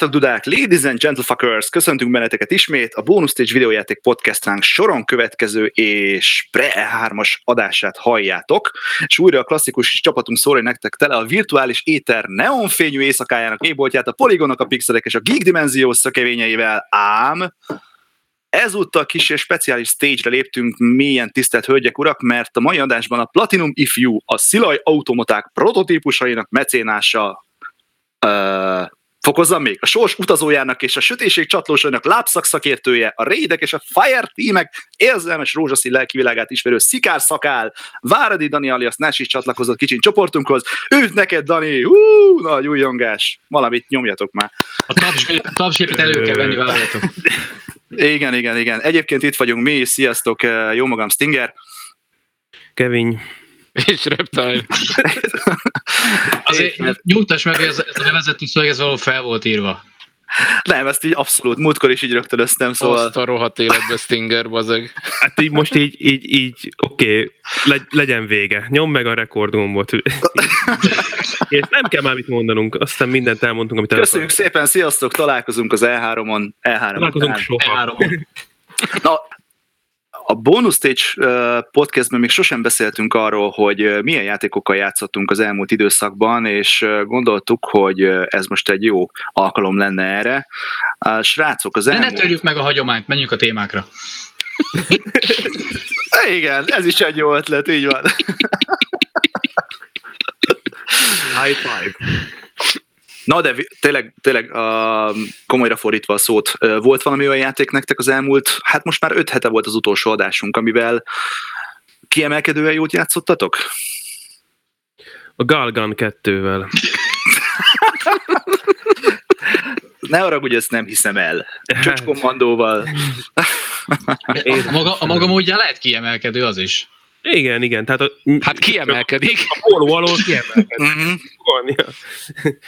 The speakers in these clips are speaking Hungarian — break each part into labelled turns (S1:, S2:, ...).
S1: Sziasztok, Dudák! Ladies and gentlefuckers! Köszöntünk benneteket ismét a Bonus Stage videójáték podcastánk soron következő és pre-3-as adását halljátok, és újra a klasszikus csapatunk szólja nektek tele a virtuális éter neonfényű éjszakájának éboltját, a poligonok, a pixelek és a geek dimenzió szakevényeivel, ám Ezúttal kis és speciális stage-re léptünk mélyen tisztelt hölgyek, urak, mert a mai adásban a Platinum Ifjú, a Szilaj automaták prototípusainak mecénása Fokozzam még, a sors utazójának és a sötétség csatlósainak lábszak szakértője, a Raidek és a Fire Teamek érzelmes rózsaszín lelkivilágát ismerő Szikár Szakál, Váradi Dani alias Nás is csatlakozott kicsin csoportunkhoz. Üdv neked, Dani! Hú, nagy újongás! Valamit nyomjatok már.
S2: A tapsgépet elő kell venni, várjatok.
S1: Igen, igen, igen. Egyébként itt vagyunk mi, sziasztok, jó magam Stinger.
S3: Kevin.
S2: És Reptile. Azért nyugtass meg, hogy ez, ez a bevezető szöveg, ez való fel volt írva.
S1: Nem, ezt így abszolút, múltkor is így rögtönöztem, szóval...
S2: Azt a rohadt életbe Stinger, bazeg.
S3: Hát így most így, így, így oké, okay, le, legyen vége. Nyom meg a rekordgombot. És nem kell már mit mondanunk, aztán mindent elmondtunk, amit
S1: Köszönjük szépen, sziasztok, találkozunk az E3-on. E3-on.
S3: Találkozunk soha. E3-on.
S1: Na, a Bonus Stage podcastben még sosem beszéltünk arról, hogy milyen játékokkal játszottunk az elmúlt időszakban, és gondoltuk, hogy ez most egy jó alkalom lenne erre. A srácok, az
S2: elmúlt... De ne törjük meg a hagyományt, menjünk a témákra.
S1: Igen, ez is egy jó ötlet, így van.
S3: High five.
S1: Na de tényleg, tényleg uh, komolyra fordítva a szót, uh, volt valami olyan játék nektek az elmúlt, hát most már öt hete volt az utolsó adásunk, amivel kiemelkedően jót játszottatok?
S3: A Galgan 2-vel.
S1: ne arra, hogy ezt nem hiszem el. Csocskommandóval.
S2: a, maga, a maga módján lehet kiemelkedő az is.
S3: Igen, igen. Tehát a,
S2: hát kiemelkedik.
S3: A hol való kiemelkedik. Mhm.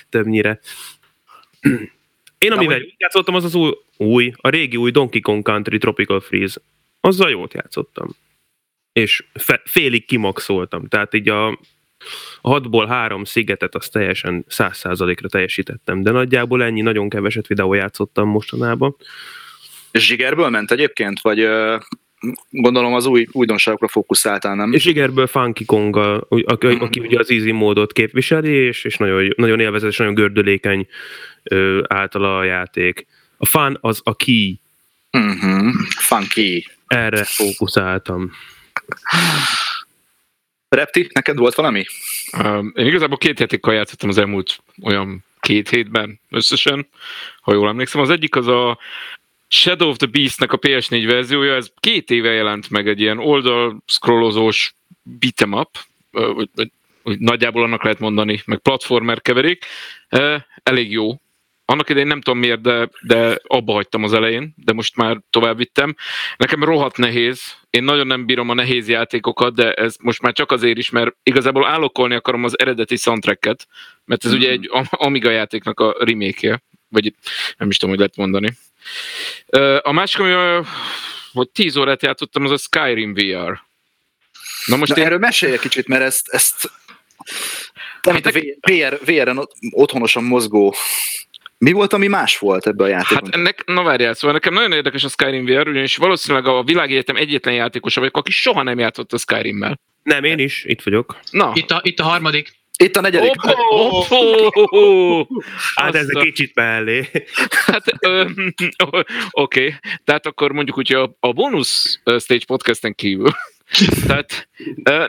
S3: Többnyire. Én amivel hogy... játszottam, az az új, új, a régi új Donkey Kong Country Tropical Freeze. Azzal jót játszottam. És fe, félig kimaxoltam. Tehát így a, a hatból három szigetet azt teljesen száz százalékra teljesítettem, de nagyjából ennyi, nagyon keveset videó játszottam mostanában.
S1: Zsigerből ment egyébként, vagy gondolom az új újdonságokra fókuszáltál, nem?
S3: És Igerből Funky Kong, aki, mm. aki ugye az easy módot képviseli, és, és nagyon, nagyon élvezetes, nagyon gördülékeny ö, általa a játék. A fun az a key.
S1: Mm-hmm. Funky.
S3: Erre fókuszáltam.
S1: Repti, neked volt valami?
S4: Um, én igazából két játékkal játszottam az elmúlt olyan két hétben összesen, ha jól emlékszem. Az egyik az a Shadow of the Beast-nek a PS4 verziója, ez két éve jelent meg egy ilyen oldal scrollozós beat'em up, vagy, vagy, vagy nagyjából annak lehet mondani, meg platformer keverék. Elég jó. Annak idején nem tudom miért, de, de abba hagytam az elején, de most már tovább vittem. Nekem rohadt nehéz. Én nagyon nem bírom a nehéz játékokat, de ez most már csak azért is, mert igazából állokolni akarom az eredeti soundtracket, mert ez mm. ugye egy Amiga játéknak a remake vagy nem is tudom, hogy lehet mondani. A másik, ami hogy 10 órát játszottam, az a Skyrim VR.
S1: Na most Na, én... erről mesélj egy kicsit, mert ezt, ezt nem, hát, VR, VR-en otthonosan mozgó mi volt, ami más volt ebbe a játékban?
S4: Hát ennek, na várjál, szóval nekem nagyon érdekes a Skyrim VR, ugyanis valószínűleg a világegyetem egyetlen játékosa vagyok, aki soha nem játszott a Skyrimmel.
S3: Nem, én is, itt vagyok.
S2: Na. Itt a, itt a harmadik.
S1: Itt a negyedik.
S3: Hát ez egy kicsit mellé.
S4: Hát, oké. Okay. Tehát akkor mondjuk úgy, hogy a, a bonus stage podcasten kívül tehát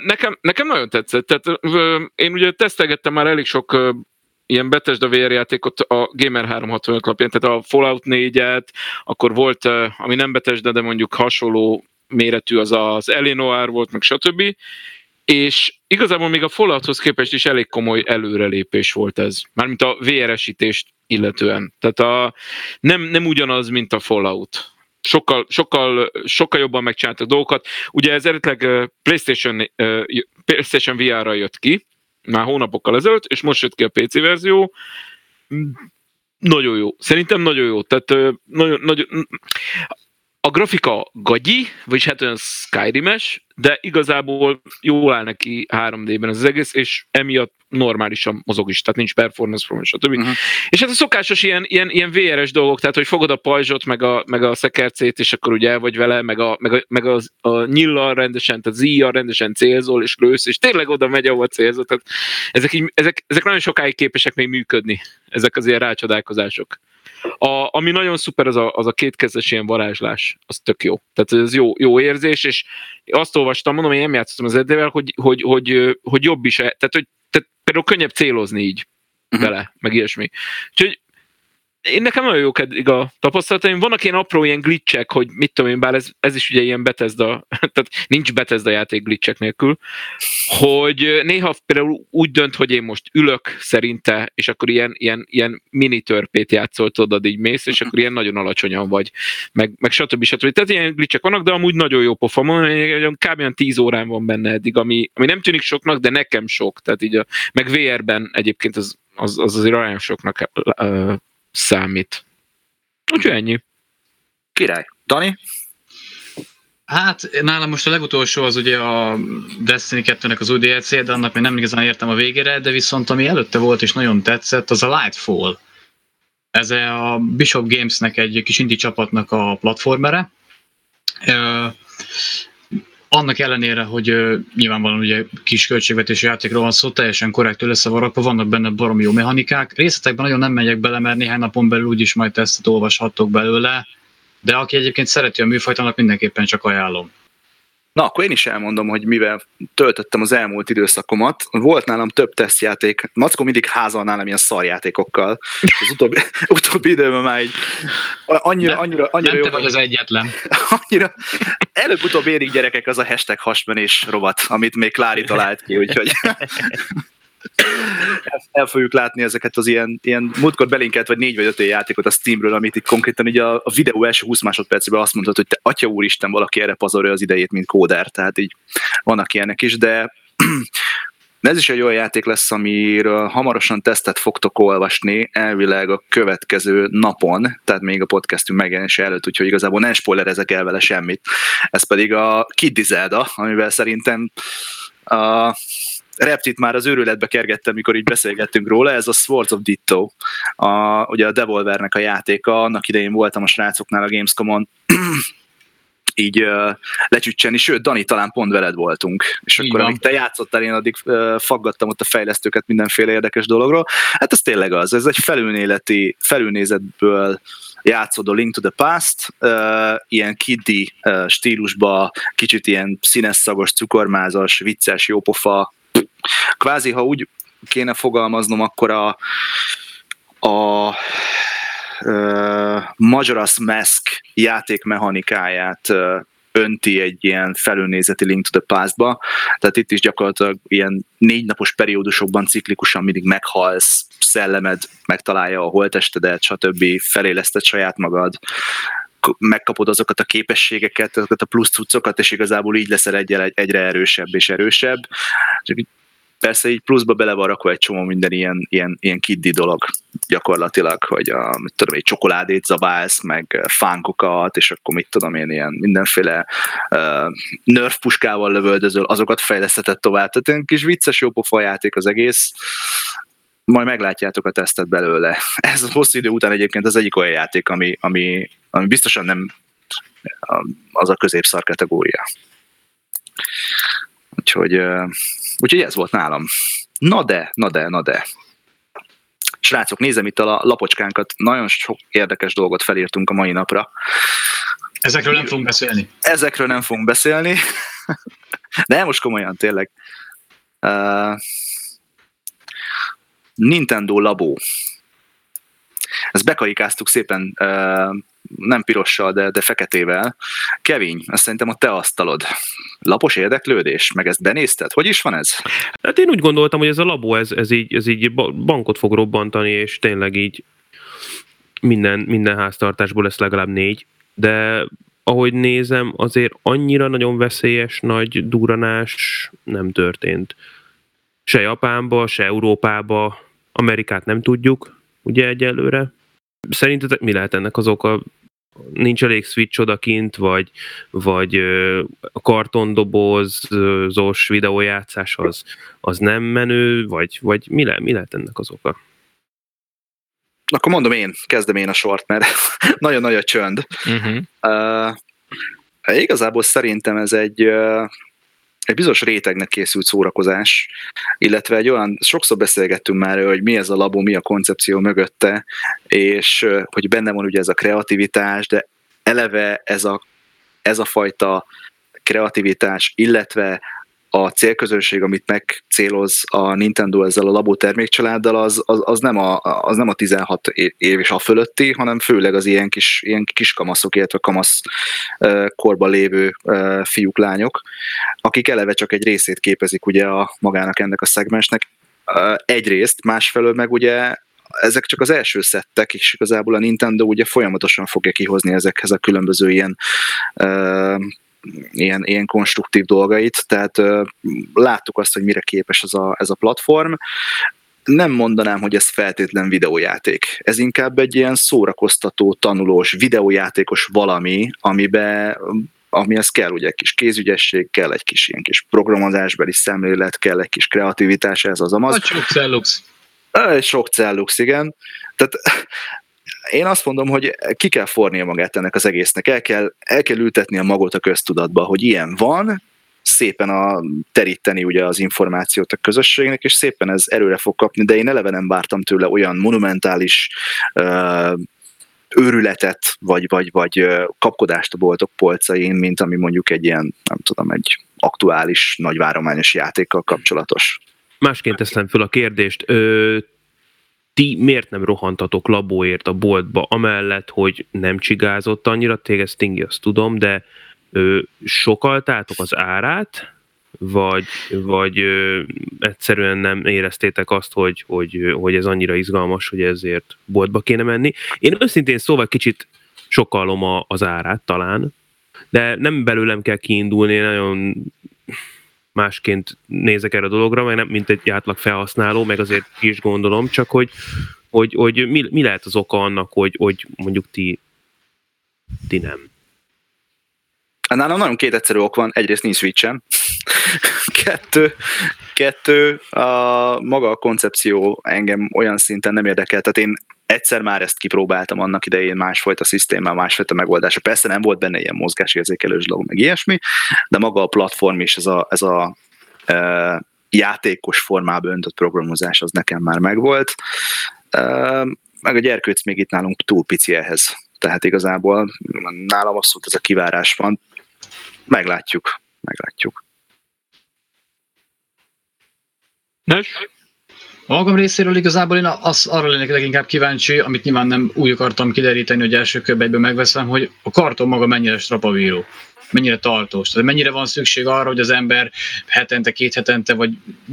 S4: nekem, nekem nagyon tetszett. Tehát én ugye tesztelgettem már elég sok ilyen Bethesda VR játékot a Gamer 365 lapján, tehát a Fallout 4-et, akkor volt, ami nem Bethesda, de mondjuk hasonló méretű az az Eleanor volt, meg stb és igazából még a Fallouthoz képest is elég komoly előrelépés volt ez, mármint a VR-esítést illetően. Tehát a, nem, nem ugyanaz, mint a Fallout. Sokkal, sokkal, sokkal jobban megcsináltak dolgokat. Ugye ez eredetileg PlayStation, PlayStation VR-ra jött ki, már hónapokkal ezelőtt, és most jött ki a PC verzió. Nagyon jó. Szerintem nagyon jó. Tehát nagyon, nagyon, a grafika gagyi, vagyis hát olyan Skyrim-es, de igazából jól áll neki 3D-ben ez az egész, és emiatt normálisan mozog is, tehát nincs performance problem, stb. Uh-huh. És hát a szokásos ilyen, ilyen, ilyen VR-es dolgok, tehát hogy fogod a pajzsot, meg a, meg a szekercét, és akkor ugye el vagy vele, meg a, meg a, meg a, a nyillal rendesen, tehát zíjjal rendesen célzol, és lősz, és tényleg oda megy, ahol célzol. Tehát ezek, így, ezek, ezek nagyon sokáig képesek még működni, ezek az ilyen rácsodálkozások. A, ami nagyon szuper, az a, az a kétkezes ilyen varázslás, az tök jó. Tehát ez jó, jó érzés, és azt olvastam, mondom, én nem játszottam az edével, hogy, hogy, hogy, hogy jobb is, tehát, hogy tehát például könnyebb célozni így uh-huh. vele, meg ilyesmi. Úgyhogy én nekem nagyon jók eddig a tapasztalataim. Vannak ilyen apró ilyen glitchek, hogy mit tudom én, bár ez, ez is ugye ilyen Bethesda, tehát nincs Bethesda játék glitchek nélkül, hogy néha például úgy dönt, hogy én most ülök szerinte, és akkor ilyen, ilyen, ilyen mini törpét játszol, tudod, így mész, és akkor ilyen nagyon alacsonyan vagy, meg, meg stb. stb. Tehát ilyen glitchek vannak, de amúgy nagyon jó pofa. Mondom, kb. olyan 10 órán van benne eddig, ami, ami nem tűnik soknak, de nekem sok. Tehát így a, meg VR-ben egyébként az, az, az azért arányosoknak uh, számít. Úgyhogy ennyi.
S1: Király. Dani?
S2: Hát nálam most a legutolsó az ugye a Destiny 2-nek az új DLC, de annak még nem igazán értem a végére, de viszont ami előtte volt és nagyon tetszett, az a Lightfall. Ez a Bishop Gamesnek egy kis indie csapatnak a platformere annak ellenére, hogy uh, nyilvánvalóan ugye kis költségvetési játékról van szó, teljesen korrektül összevarakva, vannak benne baromi jó mechanikák. Részletekben nagyon nem megyek bele, mert néhány napon belül úgyis majd tesztet olvashattok belőle, de aki egyébként szereti a műfajt, mindenképpen csak ajánlom.
S1: Na, akkor én is elmondom, hogy mivel töltöttem az elmúlt időszakomat. Volt nálam több tesztjáték. Mackó mindig házal nálam ilyen szarjátékokkal. Az utóbbi, utóbbi időben már így annyira, annyira, annyira
S2: nem jó. te vagy az egyetlen.
S1: Annyira, előbb-utóbb érik gyerekek az a hashtag hasmenés rovat, amit még Klári talált ki, úgyhogy el fogjuk látni ezeket az ilyen, ilyen múltkor belinkelt vagy négy vagy öt játékot a Steamről, amit itt konkrétan így a, a videó első 20 másodpercében azt mondtad, hogy te atya úristen, valaki erre pazarolja az idejét, mint kóder, tehát így vannak ilyenek is, de ez is egy olyan játék lesz, amiről hamarosan tesztet fogtok olvasni, elvileg a következő napon, tehát még a podcastünk megjelenése előtt, úgyhogy igazából nem spoilerezek el vele semmit. Ez pedig a Kid Zelda, amivel szerintem a Reptit már az őrületbe kergettem, mikor így beszélgettünk róla, ez a Swords of Ditto, a, ugye a Devolvernek a játéka, annak idején voltam a srácoknál a Gamescom-on, így uh, lecsücseni, sőt, Dani, talán pont veled voltunk, és így akkor amíg te játszottál, én addig uh, faggattam ott a fejlesztőket mindenféle érdekes dologról. Hát ez tényleg az, ez egy felülnéleti, felülnézetből játszod a Link to the Past, uh, ilyen kiddi uh, stílusba, kicsit ilyen színes, szagos, cukormázas, vicces, jópofa, kvázi, ha úgy kéne fogalmaznom, akkor a, a uh, Majora's Mask játékmechanikáját uh, önti egy ilyen felülnézeti Link to the Past-ba, tehát itt is gyakorlatilag ilyen négy napos periódusokban ciklikusan mindig meghalsz, szellemed megtalálja a holtestedet, stb. feléleszted saját magad, megkapod azokat a képességeket, azokat a plusz cuccokat, és igazából így leszel egyre, egyre erősebb és erősebb. Persze így pluszba bele van rakva egy csomó minden ilyen, ilyen, ilyen kiddi dolog gyakorlatilag, hogy a, mit tudom, egy csokoládét zabálsz, meg fánkokat, és akkor mit tudom én, ilyen mindenféle uh, nerf puskával lövöldözöl, azokat fejlesztetett tovább. Tehát egy kis vicces jópofa játék az egész, majd meglátjátok a tesztet belőle. Ez hosszú idő után egyébként az egyik olyan játék, ami, ami, ami biztosan nem az a középszar kategória. Úgyhogy Úgyhogy ez volt nálam. Na de, na de, na de. Srácok, nézem itt a lapocskánkat, nagyon sok érdekes dolgot felírtunk a mai napra.
S2: Ezekről nem fogunk beszélni.
S1: Ezekről nem fogunk beszélni. De most komolyan, tényleg. Uh, Nintendo Labo. Ezt bekarikáztuk szépen uh, nem pirossal, de, de feketével. Kevin, ezt szerintem a te asztalod. Lapos érdeklődés? Meg ezt benézted? Hogy is van ez?
S3: Hát én úgy gondoltam, hogy ez a labó, ez, ez, így, ez így bankot fog robbantani, és tényleg így minden, minden háztartásból lesz legalább négy, de ahogy nézem, azért annyira nagyon veszélyes, nagy duranás nem történt. Se Japánba, se Európába, Amerikát nem tudjuk, ugye egyelőre. Szerintetek mi lehet ennek az oka? Nincs elég switch odakint, vagy, vagy a kartondobozos videójátszás az, az nem menő, vagy, vagy mi, le, mi lehet ennek az oka?
S1: Akkor mondom én, kezdem én a sort, mert nagyon nagy a csönd. Uh-huh. Uh, igazából szerintem ez egy, uh, egy bizonyos rétegnek készült szórakozás, illetve egy olyan, sokszor beszélgettünk már, hogy mi ez a labó, mi a koncepció mögötte, és hogy benne van ugye ez a kreativitás, de eleve ez a, ez a fajta kreativitás, illetve a célközönség, amit megcéloz a Nintendo ezzel a labó termékcsaláddal, az, az, az, nem a, az nem a 16 év és a fölötti, hanem főleg az ilyen kis, ilyen kis kamaszok, illetve kamasz korban lévő fiúk, lányok, akik eleve csak egy részét képezik ugye a magának ennek a szegmensnek. Egyrészt, másfelől meg ugye ezek csak az első szettek, és igazából a Nintendo ugye folyamatosan fogja kihozni ezekhez a különböző ilyen ilyen, ilyen konstruktív dolgait, tehát láttuk azt, hogy mire képes ez a, ez a platform. Nem mondanám, hogy ez feltétlen videójáték. Ez inkább egy ilyen szórakoztató, tanulós, videójátékos valami, amiben amihez kell ugye egy kis kézügyesség, kell egy kis ilyen kis programozásbeli szemlélet, kell egy kis kreativitás, ez az amaz.
S2: Sok cellux.
S1: Sok cellux, igen. Tehát én azt mondom, hogy ki kell fornia magát ennek az egésznek, el kell, el kell ültetni a magot a köztudatba, hogy ilyen van, szépen a, teríteni ugye az információt a közösségnek, és szépen ez erőre fog kapni, de én eleve nem vártam tőle olyan monumentális uh, őrületet, vagy, vagy, vagy kapkodást a boltok polcain, mint ami mondjuk egy ilyen, nem tudom, egy aktuális, nagyvárományos játékkal kapcsolatos.
S3: Másként teszem föl a kérdést. Ö, ti miért nem rohantatok labóért a boltba, amellett, hogy nem csigázott annyira, téged Stingy, azt tudom, de ö, sokaltátok az árát, vagy, vagy ö, egyszerűen nem éreztétek azt, hogy, hogy, hogy ez annyira izgalmas, hogy ezért boltba kéne menni. Én őszintén szóval kicsit sokalom a, az árát talán, de nem belőlem kell kiindulni, nagyon másként nézek erre a dologra, meg nem mint egy átlag felhasználó, meg azért is gondolom, csak hogy, hogy, hogy mi, mi lehet az oka annak, hogy, hogy mondjuk ti, ti nem.
S1: Hát nálam nagyon két egyszerű ok van. Egyrészt nincs switch kettő, kettő a maga a koncepció engem olyan szinten nem érdekel. Tehát én egyszer már ezt kipróbáltam annak idején másfajta szisztémával, másfajta megoldása. Persze nem volt benne ilyen mozgásérzékelős dolog, meg ilyesmi, de maga a platform és ez a, ez a e, játékos formában öntött programozás az nekem már megvolt. E, meg a gyerkőc még itt nálunk túl pici ehhez. Tehát igazából nálam abszolút ez a kivárás van. Meglátjuk, meglátjuk.
S2: Nos? A magam részéről igazából én az, arra lennék leginkább kíváncsi, amit nyilván nem úgy akartam kideríteni, hogy első körben egyből megveszem, hogy a karton maga mennyire strapavíró, mennyire tartós. Tehát mennyire van szükség arra, hogy az ember hetente, két hetente, vagy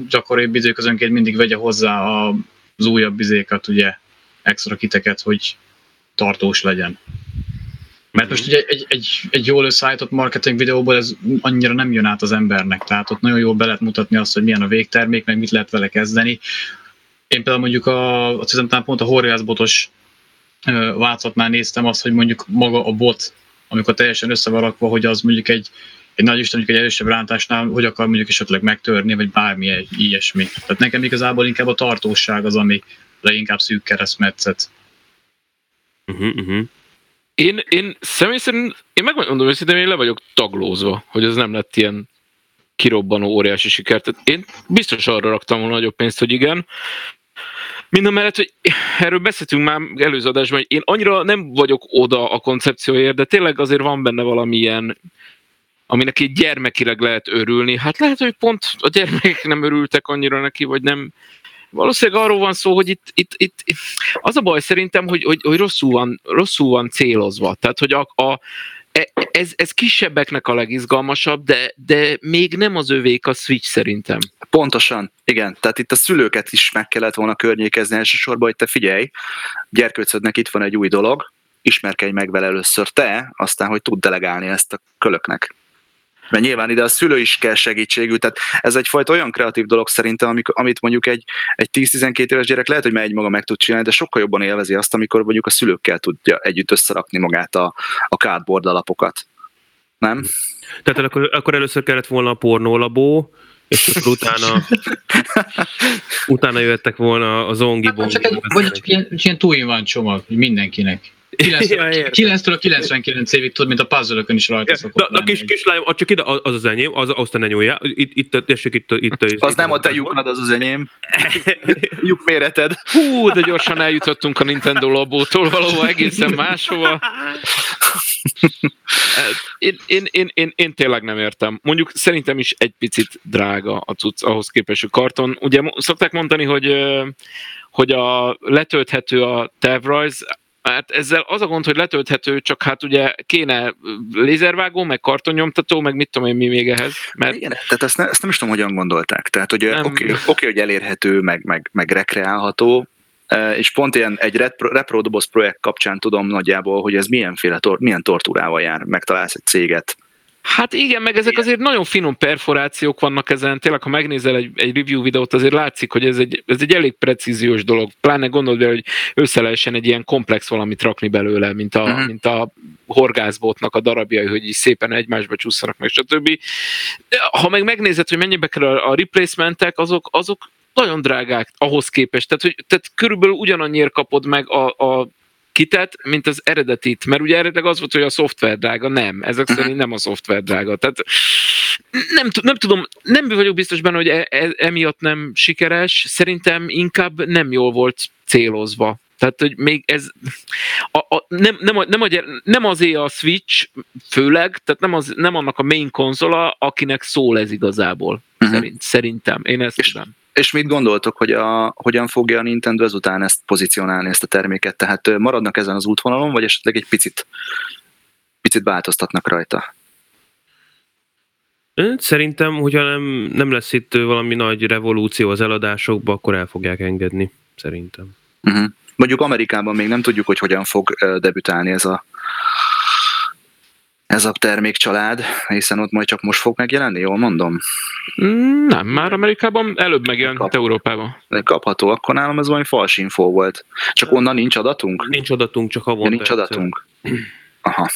S2: gyakoribb időközönként mindig vegye hozzá az újabb bizékat, ugye, extra kiteket, hogy tartós legyen. Mert most ugye egy, egy, egy jól összeállított marketing videóból ez annyira nem jön át az embernek, tehát ott nagyon jól be lehet mutatni azt, hogy milyen a végtermék, meg mit lehet vele kezdeni. Én például mondjuk a, a hiszem pont a horgászbotos változatnál néztem azt, hogy mondjuk maga a bot, amikor teljesen össze van rakva, hogy az mondjuk egy, egy nagy Isten, mondjuk egy erősebb rántásnál, hogy akar mondjuk esetleg megtörni, vagy bármi ilyesmi. Tehát nekem igazából inkább a tartóság az, ami leginkább szűk keresztmetszet.
S3: Uh-huh, uh-huh.
S4: Én, én személy szerint, én megmondom őszintén, én le vagyok taglózva, hogy ez nem lett ilyen kirobbanó óriási siker. Tehát én biztos arra raktam volna nagyobb pénzt, hogy igen. Mind mellett, hogy erről beszéltünk már előző adásban, hogy én annyira nem vagyok oda a koncepcióért, de tényleg azért van benne valamilyen, aminek egy gyermekileg lehet örülni. Hát lehet, hogy pont a gyermekek nem örültek annyira neki, vagy nem, valószínűleg arról van szó, hogy itt, itt, itt az a baj szerintem, hogy, hogy, hogy rosszul, van, rosszul van célozva. Tehát, hogy a, a, e, ez, ez kisebbeknek a legizgalmasabb, de, de még nem az övék a Switch szerintem.
S1: Pontosan, igen. Tehát itt a szülőket is meg kellett volna környékezni elsősorban, hogy te figyelj, gyerkőcödnek itt van egy új dolog, ismerkedj meg vele először te, aztán, hogy tud delegálni ezt a kölöknek. Mert nyilván ide a szülő is kell segítségű, tehát ez egyfajta olyan kreatív dolog szerintem, amit mondjuk egy, egy 10-12 éves gyerek lehet, hogy egy maga meg tud csinálni, de sokkal jobban élvezi azt, amikor mondjuk a szülőkkel tudja együtt összerakni magát a, a cardboard alapokat. Nem?
S3: Tehát akkor, akkor először kellett volna a pornólabó, és akkor utána, utána jöttek volna a zongi
S2: hát, csak egy, Vagy csak ilyen, ilyen túl van csomag mindenkinek. 9-től a 99 évig tud, mint a puzzle is rajta szokott
S3: Na, kis, kislányom, csak ide, az az enyém, az, azt a ne nyúlja. Itt, itt, tessék, itt, itt,
S1: itt Az nem a te lyukad, az az enyém. Lyuk méreted.
S4: Hú, de gyorsan eljutottunk a Nintendo labótól valahova egészen máshova. Én, én, én, én, én tényleg nem értem. Mondjuk szerintem is egy picit drága a cucc ahhoz képest, hogy karton. Ugye szokták mondani, hogy hogy a letölthető a tervrajz, Hát ezzel az a gond, hogy letölthető, csak hát ugye kéne lézervágó, meg kartonnyomtató, meg mit tudom én mi még ehhez.
S1: Mert... Igen, tehát ezt, ne, ezt nem is tudom, hogyan gondolták. Tehát ugye oké, okay, okay, hogy elérhető, meg, meg, meg rekreálható, és pont ilyen egy repro doboz projekt kapcsán tudom nagyjából, hogy ez milyenféle, tor- milyen tortúrával jár. Megtalálsz egy céget,
S4: Hát igen, meg ezek azért nagyon finom perforációk vannak ezen. Tényleg, ha megnézel egy, egy review videót, azért látszik, hogy ez egy, ez egy elég precíziós dolog. Pláne gondold be, hogy össze lehessen egy ilyen komplex valamit rakni belőle, mint a, uh-huh. mint a horgászbotnak a darabjai, hogy így szépen egymásba csúszanak meg, stb. Ha meg megnézed, hogy mennyibe kerül a, a replacementek, azok, azok nagyon drágák ahhoz képest. Tehát, hogy, tehát körülbelül ugyanannyiért kapod meg a, a kitet, mint az eredetit, mert ugye eredetileg az volt, hogy a szoftver drága, nem, ezek uh-huh. szerint nem a szoftver drága. Tehát nem, nem tudom, nem vagyok biztos benne, hogy e, e, emiatt nem sikeres, szerintem inkább nem jól volt célozva. Tehát, hogy még ez a, a, nem, nem, a, nem, a, nem azért a Switch főleg, tehát nem, az, nem annak a main konzola, akinek szól ez igazából. Uh-huh. Szerint, szerintem. Én ezt
S1: és, tudom. És mit gondoltok, hogy a, hogyan fogja a Nintendo ezután ezt pozícionálni, ezt a terméket? Tehát maradnak ezen az útvonalon, vagy esetleg egy picit, picit változtatnak rajta?
S3: Szerintem, hogyha nem, nem lesz itt valami nagy revolúció az eladásokba, akkor el fogják engedni, szerintem.
S1: Uh-huh. Mondjuk Amerikában még nem tudjuk, hogy hogyan fog debütálni ez a, ez a termékcsalád, hiszen ott majd csak most fog megjelenni, jól mondom?
S4: Mm, nem, már Amerikában előbb megjelent, Kap, Európában.
S1: Kapható, akkor nálam ez valami fals info volt. Csak onnan nincs adatunk?
S3: Nincs adatunk, csak havonta.
S1: Ja, nincs adatunk. Aha.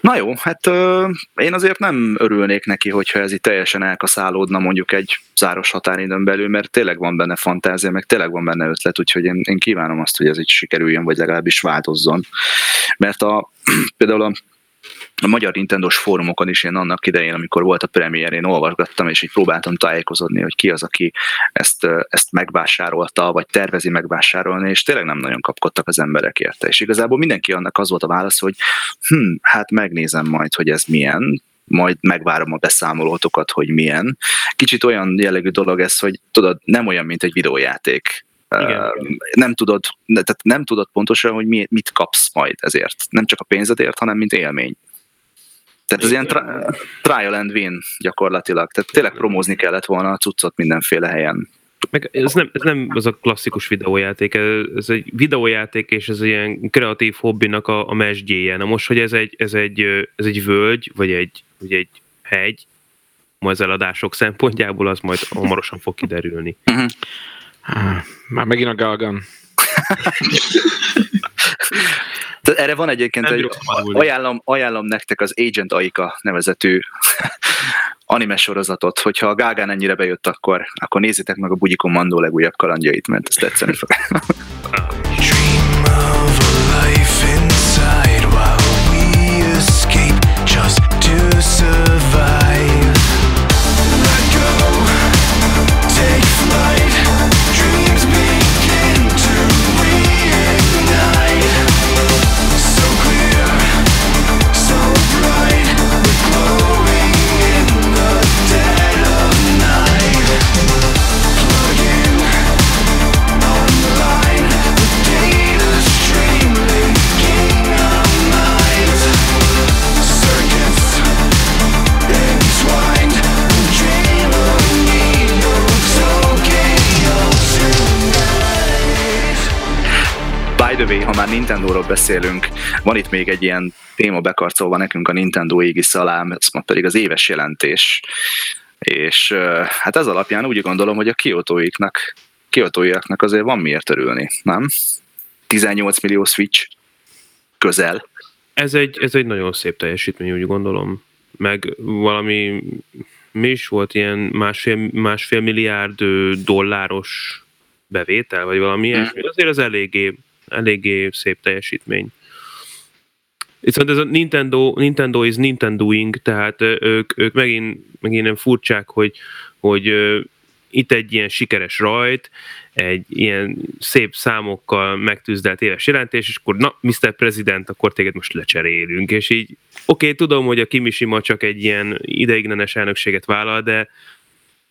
S1: Na jó, hát ö, én azért nem örülnék neki, hogyha ez itt teljesen elkaszálódna mondjuk egy záros határidőn belül, mert tényleg van benne fantázia, meg tényleg van benne ötlet, úgyhogy én, én kívánom azt, hogy ez így sikerüljön, vagy legalábbis változzon. Mert a, például a a magyar nintendo fórumokon is én annak idején, amikor volt a premier, én olvasgattam, és így próbáltam tájékozódni, hogy ki az, aki ezt, ezt megvásárolta, vagy tervezi megvásárolni, és tényleg nem nagyon kapkodtak az emberek érte. És igazából mindenki annak az volt a válasz, hogy hm, hát megnézem majd, hogy ez milyen, majd megvárom a beszámolótokat, hogy milyen. Kicsit olyan jellegű dolog ez, hogy tudod, nem olyan, mint egy videójáték. Igen. Nem tudod, tehát nem tudod pontosan, hogy mit kapsz majd ezért. Nem csak a pénzedért, hanem mint élmény. Tehát ez ilyen tri- trial and win gyakorlatilag. Tehát tényleg promózni kellett volna a cuccot mindenféle helyen.
S3: Meg ez nem, ez nem az a klasszikus videójáték, ez egy videójáték, és ez ilyen kreatív hobbinak a, a mesdjéje. Na most, hogy ez egy, ez egy, ez egy völgy, vagy egy, vagy egy hegy, az eladások szempontjából, az majd hamarosan fog kiderülni. Uh-huh.
S4: Már megint a Galgan.
S1: Tehát erre van egyébként, egy, ajánlom, ajánlom nektek az Agent Aika nevezetű anime sorozatot, hogyha a Gágán ennyire bejött, akkor, akkor nézzétek meg a Bugyi Kommandó legújabb kalandjait, mert ezt tetszeni fog. Nintendo-ról beszélünk, van itt még egy ilyen téma bekarcolva nekünk a Nintendo égisz alá, ez ma pedig az éves jelentés. És hát ez alapján úgy gondolom, hogy a kiotóiknak, kiotóiaknak azért van miért örülni, nem? 18 millió Switch közel.
S3: Ez egy, ez egy nagyon szép teljesítmény, úgy gondolom. Meg valami, mi is volt ilyen másfél, másfél milliárd dolláros bevétel, vagy valami hmm. ilyesmi. Azért az eléggé, eléggé szép teljesítmény. Viszont ez a Nintendo, Nintendo is Nintendoing, tehát ők, ők megint, megint nem furcsák, hogy, hogy itt egy ilyen sikeres rajt, egy ilyen szép számokkal megtűzdelt éves jelentés, és akkor na, Mr. President, akkor téged most lecserélünk, és így oké, okay, tudom, hogy a Kimishima csak egy ilyen ideiglenes elnökséget vállal, de,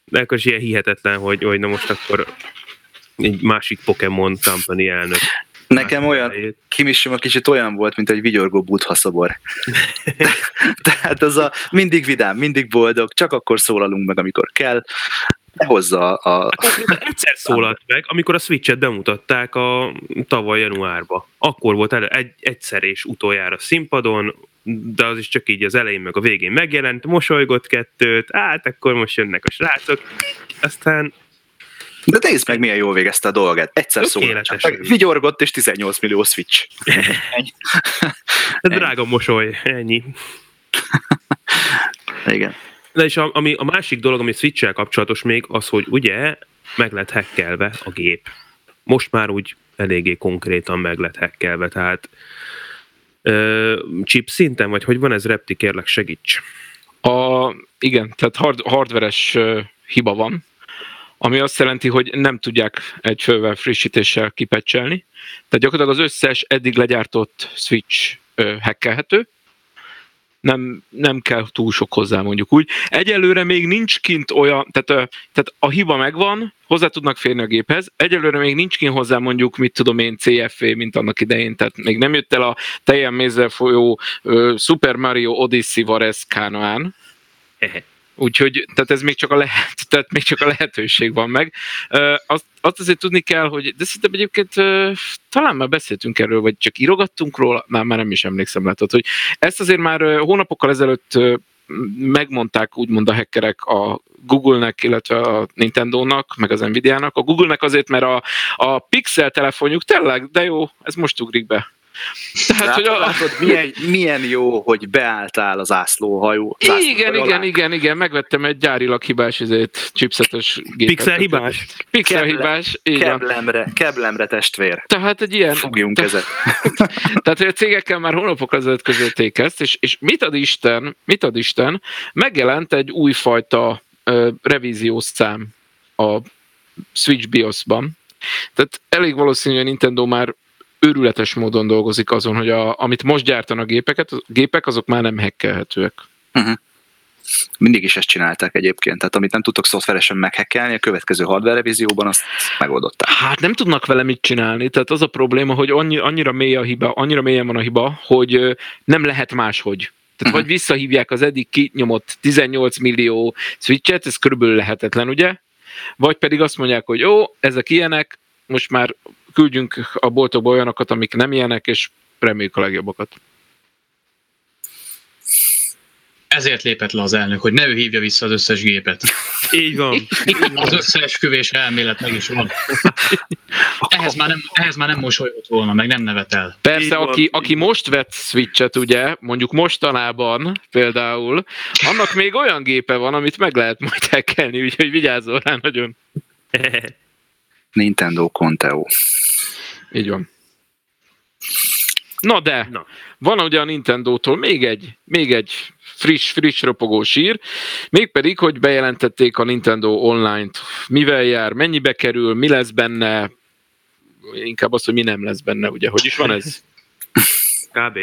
S3: de akkor is ilyen hihetetlen, hogy, hogy na most akkor egy másik Pokémon Company elnök.
S1: Nekem olyan, Kimishima kicsit olyan volt, mint egy vigyorgó buddha szobor. Tehát az a mindig vidám, mindig boldog, csak akkor szólalunk meg, amikor kell hozza a...
S3: Hát, egyszer szólalt meg, amikor a Switch-et bemutatták a tavaly januárba. Akkor volt elő, egy, egyszer és utoljára színpadon, de az is csak így az elején meg a végén megjelent, mosolygott kettőt, hát akkor most jönnek a srácok, aztán
S1: de nézd meg, milyen jól végezte a dolgát. Egyszer szólalt. Vigyorgott, és 18 millió switch.
S3: Drága mosoly, ennyi.
S1: Igen.
S3: De és a, ami, a másik dolog, ami switch kapcsolatos még, az, hogy ugye meg lett hackelve a gép. Most már úgy eléggé konkrétan meg lett hackelve, tehát ö, chip szinten, vagy hogy van ez, Repti, kérlek segíts.
S4: A, igen, tehát hard, hardveres hiba van, ami azt jelenti, hogy nem tudják egy fővel frissítéssel kipecselni. Tehát gyakorlatilag az összes eddig legyártott switch hackelhető, nem, nem kell túl sok hozzá, mondjuk úgy. Egyelőre még nincs kint olyan, tehát, tehát a hiba megvan, hozzá tudnak férni a géphez, egyelőre még nincs kint hozzá mondjuk, mit tudom én, CFV, mint annak idején, tehát még nem jött el a teljen mézzel folyó uh, Super Mario Odyssey Vares Kánoán, Úgyhogy tehát ez még csak a, lehet, tehát még csak a lehetőség van meg. Azt, azt azért tudni kell, hogy de szerintem egyébként talán már beszéltünk erről, vagy csak írogattunk róla, már, már nem is emlékszem, látod, hogy ezt azért már hónapokkal ezelőtt megmondták úgymond a hackerek a Google-nek, illetve a Nintendo-nak, meg az Nvidia-nak. A Google-nek azért, mert a, a Pixel telefonjuk tényleg, de jó, ez most ugrik be.
S1: Tehát, látod, hogy a... látod, milyen, milyen jó, hogy beálltál az ászlóhajó.
S4: Az igen, igen, alá. igen, igen, megvettem egy gyárilag hibás izét, chipsetes
S3: gépet. Pixel hibás?
S4: Pixel Keble, hibás,
S1: keblemre, keblemre testvér.
S4: Tehát egy ilyen...
S1: Fogjunk kezet.
S4: Tehát, hogy a cégekkel már hónapok ezelőtt közölték ezt, és, és mit ad Isten, mit ad Isten, megjelent egy újfajta uh, revíziós szám a Switch BIOS-ban, tehát elég valószínű, hogy a Nintendo már őrületes módon dolgozik azon, hogy a, amit most gyártanak gépeket, a gépek azok már nem hekkelhetőek. Uh-huh.
S1: Mindig is ezt csinálták egyébként, tehát amit nem tudtok szoftveresen meghekkelni, a következő hardware revízióban azt megoldották.
S4: Hát nem tudnak vele mit csinálni, tehát az a probléma, hogy annyi, annyira mély a hiba, annyira mélyen van a hiba, hogy nem lehet máshogy. Tehát uh-huh. vagy visszahívják az eddig kinyomott 18 millió switchet, ez körülbelül lehetetlen, ugye? Vagy pedig azt mondják, hogy jó, ezek ilyenek, most már küldjünk a boltokba olyanokat, amik nem ilyenek, és reméljük a legjobbakat.
S2: Ezért lépett le az elnök, hogy ne ő hívja vissza az összes gépet.
S3: Így van.
S2: Az összeesküvés elmélet meg is van. Ehhez már nem, ehhez már nem mosolygott volna, meg nem nevetel.
S4: Persze, aki, aki most vett Switch-et, ugye, mondjuk mostanában például, annak még olyan gépe van, amit meg lehet majd hackelni, úgyhogy vigyázzol rá nagyon.
S1: Nintendo Conteo.
S4: Így van. Na de, Na. van ugye a Nintendo-tól még egy, még egy friss, friss ropogó sír, mégpedig, hogy bejelentették a Nintendo Online-t, mivel jár, mennyibe kerül, mi lesz benne, inkább az, hogy mi nem lesz benne, ugye, hogy is van ez?
S3: Kb.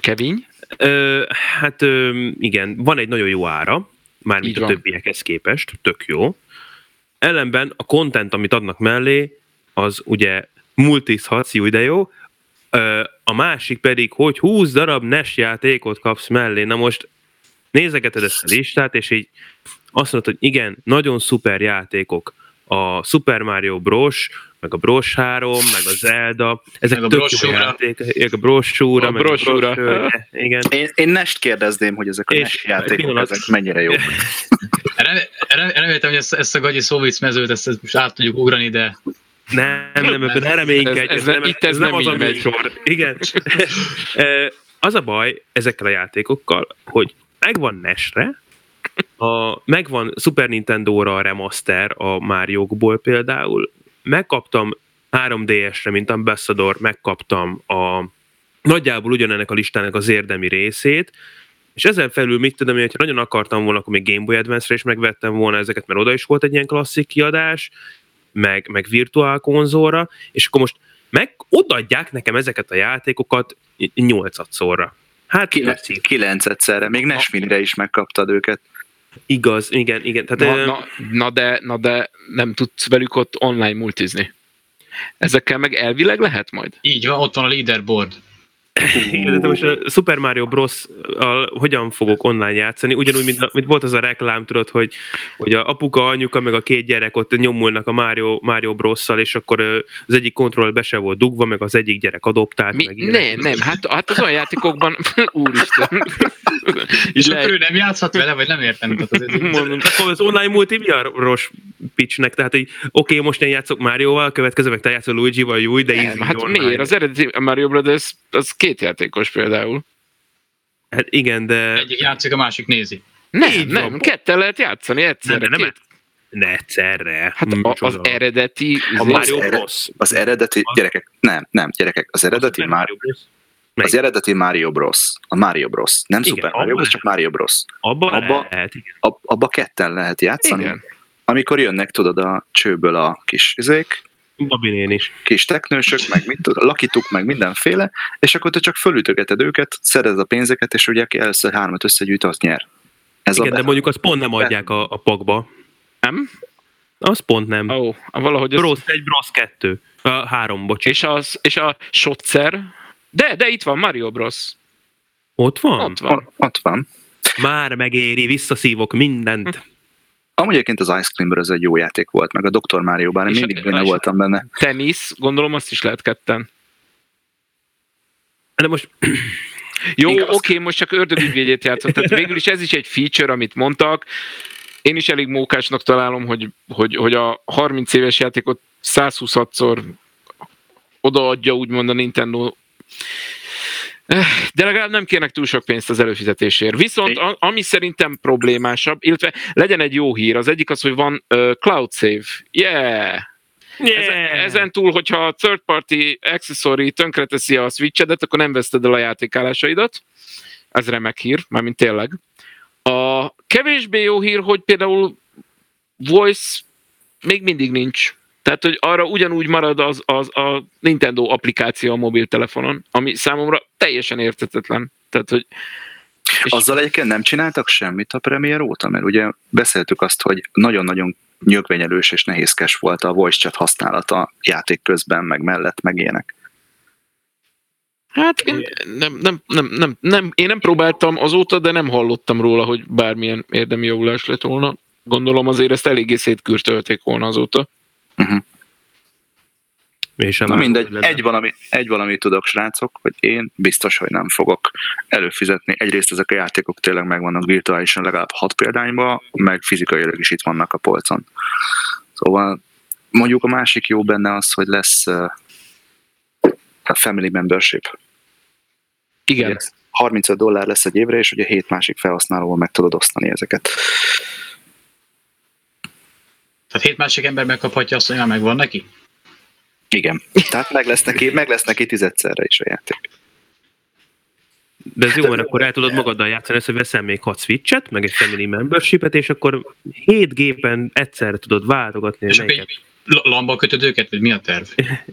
S4: Kevin?
S3: Ö, hát ö, igen, van egy nagyon jó ára, mármint a többiekhez képest, tök jó. Ellenben a content, amit adnak mellé, az ugye multizhatsz, jó jó, a másik pedig, hogy 20 darab NES játékot kapsz mellé. Na most nézegeted ezt a listát, és így azt mondod, hogy igen, nagyon szuper játékok. A Super Mario Bros., meg a Bros 3, meg a Zelda, ezek
S2: Meg a
S3: tök jó játékok, a brossúra,
S4: A
S3: meg
S4: brossúra.
S3: a brossúra, igen.
S1: Én, én Nest kérdezném, hogy ezek a
S3: És
S1: Nest játékok,
S3: pillanat.
S1: ezek mennyire jók.
S2: Re- re- Reméltem, hogy ezt, ezt a gagyi szóvic mezőt, ezt, ezt most át tudjuk ugrani, de
S3: Nem, nem, ebben ne reménykedj,
S4: Ez- ez
S3: ez,
S4: nem- itt ez
S3: ez nem
S4: nem
S3: az a
S4: így megy.
S3: műsor. Igen. Az a baj ezekkel a játékokkal, hogy megvan Nesre, a, megvan Super Nintendo-ra a remaster a Mario-ból például, megkaptam 3DS-re, mint Ambassador, megkaptam a nagyjából ugyanennek a listának az érdemi részét, és ezen felül mit tudom, én, hogyha nagyon akartam volna, akkor még Game Boy Advance-re is megvettem volna ezeket, mert oda is volt egy ilyen klasszik kiadás, meg, meg virtuál konzolra, és akkor most meg odaadják nekem ezeket a játékokat nyolcadszorra. Hát.
S1: Kilenc egyszerre, még Nest Minire is megkaptad őket.
S3: Igaz, igen, igen. Tehát,
S4: Na, na, na, de, na de nem tudsz velük ott online multizni. Ezekkel meg elvileg lehet majd?
S2: így van, ott van a leaderboard.
S3: Igen, de most a Super Mario bros hogyan fogok online játszani, ugyanúgy, mint, mint volt az a reklám, tudod, hogy, hogy a apuka, anyuka, meg a két gyerek ott nyomulnak a Mario, Mario bros és akkor az egyik kontroll be se volt dugva, meg az egyik gyerek adoptált,
S4: Mi?
S3: meg.
S4: Nem, nem, hát, hát az olyan játékokban, úristen.
S2: És
S4: Le-
S2: akkor ő nem játszhat vele, vagy nem értem. Tehát azért,
S3: Mondom, akkor az online multi mi a rossz pitchnek? Tehát, hogy oké, okay, most én játszok Mario-val, következő meg te játszol Luigi-val, jó, de
S4: nem, hát
S3: online.
S4: miért? Az eredeti Mario Brothers az két játékos például.
S3: Hát igen, de...
S2: egyik játszik, a másik nézi.
S4: Nem,
S3: Így van.
S4: nem, kettel lehet játszani
S3: Nem,
S4: egyszerre.
S3: de nem,
S4: két-
S3: ne egyszerre.
S4: Hát a, az eredeti...
S3: A Mario Bros.
S1: Az eredeti,
S3: Az-
S1: gyerekek, nem, nem, gyerekek, az eredeti
S3: Super
S1: Mario,
S3: Bros.
S1: Az eredeti Mario Bros. A Mario Bros. Nem
S3: Igen,
S1: Super Mario Bros, csak Mario Bros.
S3: Abba,
S1: Abba-
S3: lehet, igen.
S1: Ab, abba ketten lehet játszani.
S4: Igen.
S1: Amikor jönnek, tudod, a csőből a kis izék,
S3: Babinén is.
S1: kis teknősök, meg mit tudod, lakituk, meg mindenféle, és akkor te csak fölütögeted őket, szerez a pénzeket, és ugye aki először hármat összegyűjt, az nyer. Ez
S3: Igen,
S1: a
S3: de mondjuk azt pont nem adják a, a pakba.
S4: Nem?
S3: Az pont nem.
S4: Ó, oh, valahogy az...
S3: Bros 1, Bros 2. A három, bocs.
S4: És, az, és a shotszer... De, de itt van Mario Bros.
S3: Ott van?
S4: Ott van.
S1: Ott, ott van.
S3: Már megéri, visszaszívok mindent.
S1: Amúgy egyébként az Ice Climber az egy jó játék volt, meg a Dr. Mario, bár én mindig benne voltam benne.
S4: Tenisz, gondolom azt is lehet ketten.
S3: De most
S4: Jó, oké, okay, most csak ördögügyvédjét játszott. Tehát végül is ez is egy feature, amit mondtak. Én is elég mókásnak találom, hogy, hogy, hogy a 30 éves játékot 126-szor odaadja úgymond a Nintendo. De legalább nem kérnek túl sok pénzt az előfizetésért. Viszont a, ami szerintem problémásabb, illetve legyen egy jó hír, az egyik az, hogy van uh, Cloud Save. Yeah! Ezen, ezen túl, hogyha a third party accessory tönkreteszi a switchedet, akkor nem veszted el a játékálásaidat. Ez remek hír, mármint tényleg. A kevésbé jó hír, hogy például voice még mindig nincs. Tehát, hogy arra ugyanúgy marad az, az a Nintendo applikáció a mobiltelefonon, ami számomra teljesen értetetlen. Tehát, hogy és-
S1: Azzal egyébként nem csináltak semmit a premier óta, mert ugye beszéltük azt, hogy nagyon-nagyon nyögvenyelős és nehézkes volt a voice chat használata játék közben, meg mellett, meg ilyenek.
S4: Hát én nem, nem, nem, nem, nem, én nem próbáltam azóta, de nem hallottam róla, hogy bármilyen érdemi javulás lett volna. Gondolom azért ezt eléggé szétkürtölték volna azóta.
S3: És sem
S1: Na mindegy, egy valami, egy valami tudok, srácok, hogy én biztos, hogy nem fogok előfizetni. Egyrészt ezek a játékok tényleg megvannak virtuálisan legalább hat példányban, meg fizikailag is itt vannak a polcon. Szóval mondjuk a másik jó benne az, hogy lesz uh, a Family Membership.
S4: Igen.
S1: Ugye 35 dollár lesz egy évre, és ugye 7 másik felhasználóval meg tudod osztani ezeket.
S2: Tehát hét másik ember megkaphatja azt, hogy már megvan neki?
S1: Igen. Tehát meg lesz neki, meg lesz neki tizedszerre is a játék.
S3: De ez jó, mert akkor el tudod magaddal játszani, hogy veszel még 6 switchet, meg egy family membershipet, és akkor 7 gépen egyszerre tudod váltogatni,
S2: És
S3: melyiket.
S2: lamba kötöd őket, vagy mi a terv?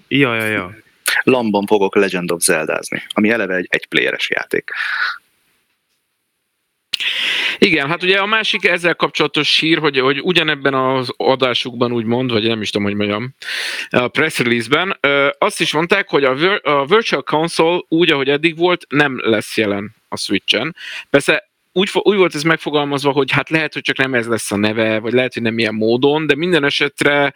S3: Ja, ja, ja.
S1: Lamban fogok Legend of Zeldázni, ami eleve egy egyplayeres játék.
S4: Igen, hát ugye a másik ezzel kapcsolatos hír, hogy, hogy ugyanebben az adásukban úgymond, vagy nem is tudom, hogy mondjam, a press release-ben, azt is mondták, hogy a, vir- a Virtual Console úgy, ahogy eddig volt, nem lesz jelen a Switch-en. Persze úgy, úgy volt ez megfogalmazva, hogy hát lehet, hogy csak nem ez lesz a neve, vagy lehet, hogy nem ilyen módon, de minden esetre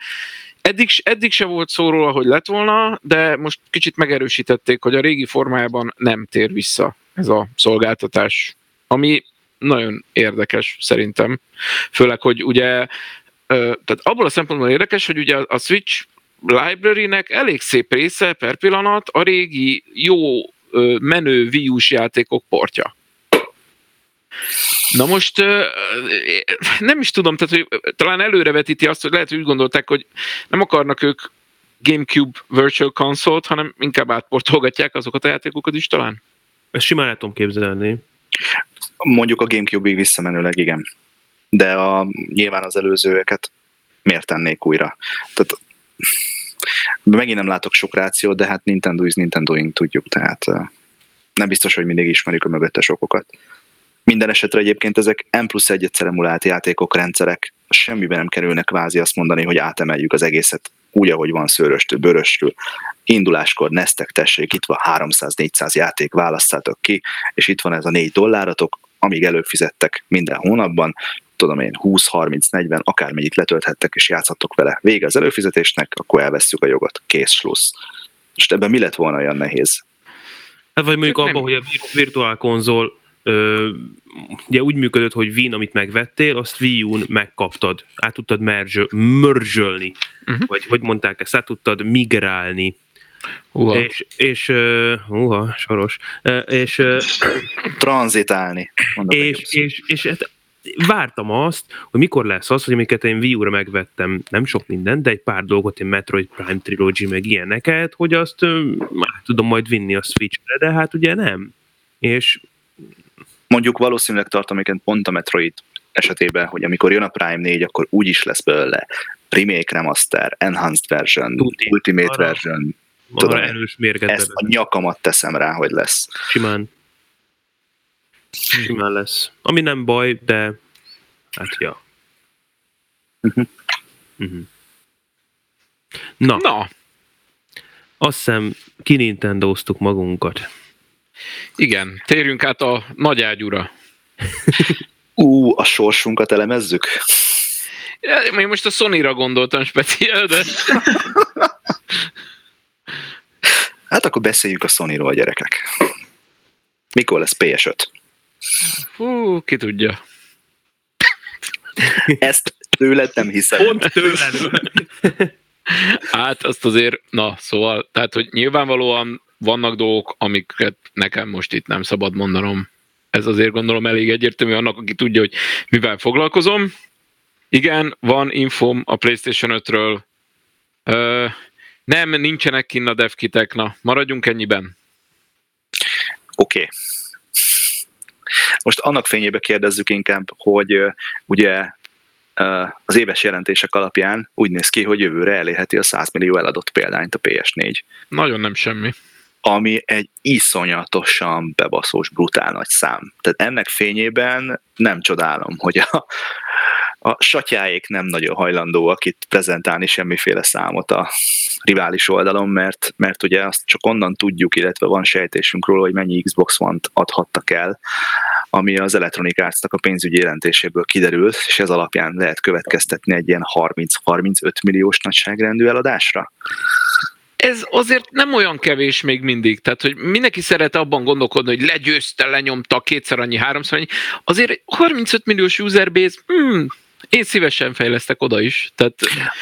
S4: eddig, eddig se volt szó róla, hogy lett volna, de most kicsit megerősítették, hogy a régi formájában nem tér vissza ez a szolgáltatás, ami nagyon érdekes szerintem. Főleg, hogy ugye, tehát abból a szempontból érdekes, hogy ugye a Switch library-nek elég szép része per pillanat a régi jó menő Wii játékok portja. Na most nem is tudom, tehát hogy talán előrevetíti azt, hogy lehet, hogy úgy gondolták, hogy nem akarnak ők GameCube Virtual Console-t, hanem inkább átportolgatják azokat a játékokat is talán?
S3: Ezt simán el tudom képzelni.
S1: Mondjuk a Gamecube-ig visszamenőleg igen. De a, nyilván az előzőeket miért tennék újra? Tehát megint nem látok sok rációt, de hát Nintendo is Nintendoing tudjuk, tehát nem biztos, hogy mindig ismerjük a mögöttes okokat. Minden esetre egyébként ezek M plusz egy egyszer emulált játékok, rendszerek semmiben nem kerülnek kvázi azt mondani, hogy átemeljük az egészet úgy, ahogy van szőröstől, böröstől. Induláskor neztek, tessék, itt van 300-400 játék, választátok ki, és itt van ez a 4 dolláratok, amíg előfizettek minden hónapban, tudom én, 20-30-40, akármennyit letölthettek, és játszhattok vele. Vége az előfizetésnek, akkor elveszük a jogot. Kész, slussz. Most ebben mi lett volna olyan nehéz?
S3: Hát vagy mondjuk abban, hogy a virtuál konzol ö, ugye úgy működött, hogy Wien, amit megvettél, azt Wii U-n megkaptad. Át tudtad merge, uh-huh. vagy hogy mondták ezt, át tudtad migrálni. Uh-huh. És, és uh, uh, soros. Uh, és uh,
S1: tranzitálni.
S3: És, és, és, és hát vártam azt, hogy mikor lesz az, hogy amiket én Wii U-ra megvettem, nem sok minden, de egy pár dolgot, én Metroid Prime Trilogy, meg ilyeneket, hogy azt már tudom majd vinni a Switch-re, de hát ugye nem. És
S1: mondjuk valószínűleg tartoméken pont a Metroid esetében, hogy amikor jön a Prime 4, akkor úgy is lesz belőle remake, remaster, enhanced version, Tuti. ultimate arra, version.
S3: Tudom, erős
S1: ezt a nyakamat teszem rá, hogy lesz.
S3: Simán. Simán lesz. Ami nem baj, de hát ja. Uh-huh. Uh-huh. Na.
S4: Na.
S3: Azt hiszem kinintendóztuk magunkat.
S4: Igen, térjünk át a nagy ágyúra.
S1: Ú, a sorsunkat elemezzük?
S4: Ja, én most a Sony-ra gondoltam speciál, de...
S1: hát akkor beszéljük a Sony-ról, gyerekek. Mikor lesz PS5?
S4: Hú, ki tudja.
S1: Ezt tőled nem hiszem.
S3: Pont tőled.
S4: Hát azt azért, na szóval, tehát hogy nyilvánvalóan vannak dolgok, amiket nekem most itt nem szabad mondanom. Ez azért gondolom elég egyértelmű annak, aki tudja, hogy mivel foglalkozom. Igen, van infom a PlayStation 5-ről. Nem, nincsenek kinn a devkitek, na, maradjunk ennyiben.
S1: Oké. Okay. Most annak fényébe kérdezzük inkább, hogy ugye az éves jelentések alapján úgy néz ki, hogy jövőre elérheti a 100 millió eladott példányt a PS4.
S4: Nagyon nem semmi
S1: ami egy iszonyatosan bebaszós, brutál nagy szám. Tehát ennek fényében nem csodálom, hogy a, a satyáék nem nagyon hajlandóak itt prezentálni semmiféle számot a rivális oldalon, mert, mert ugye azt csak onnan tudjuk, illetve van sejtésünk róla, hogy mennyi Xbox One-t adhattak el, ami az Electronic arts a pénzügyi jelentéséből kiderült, és ez alapján lehet következtetni egy ilyen 30-35 milliós nagyságrendű eladásra
S4: ez azért nem olyan kevés még mindig, tehát hogy mindenki szeret abban gondolkodni, hogy legyőzte, lenyomta kétszer annyi, háromszor annyi. Azért 35 milliós userbase, hmm, én szívesen fejlesztek oda is. Tehát...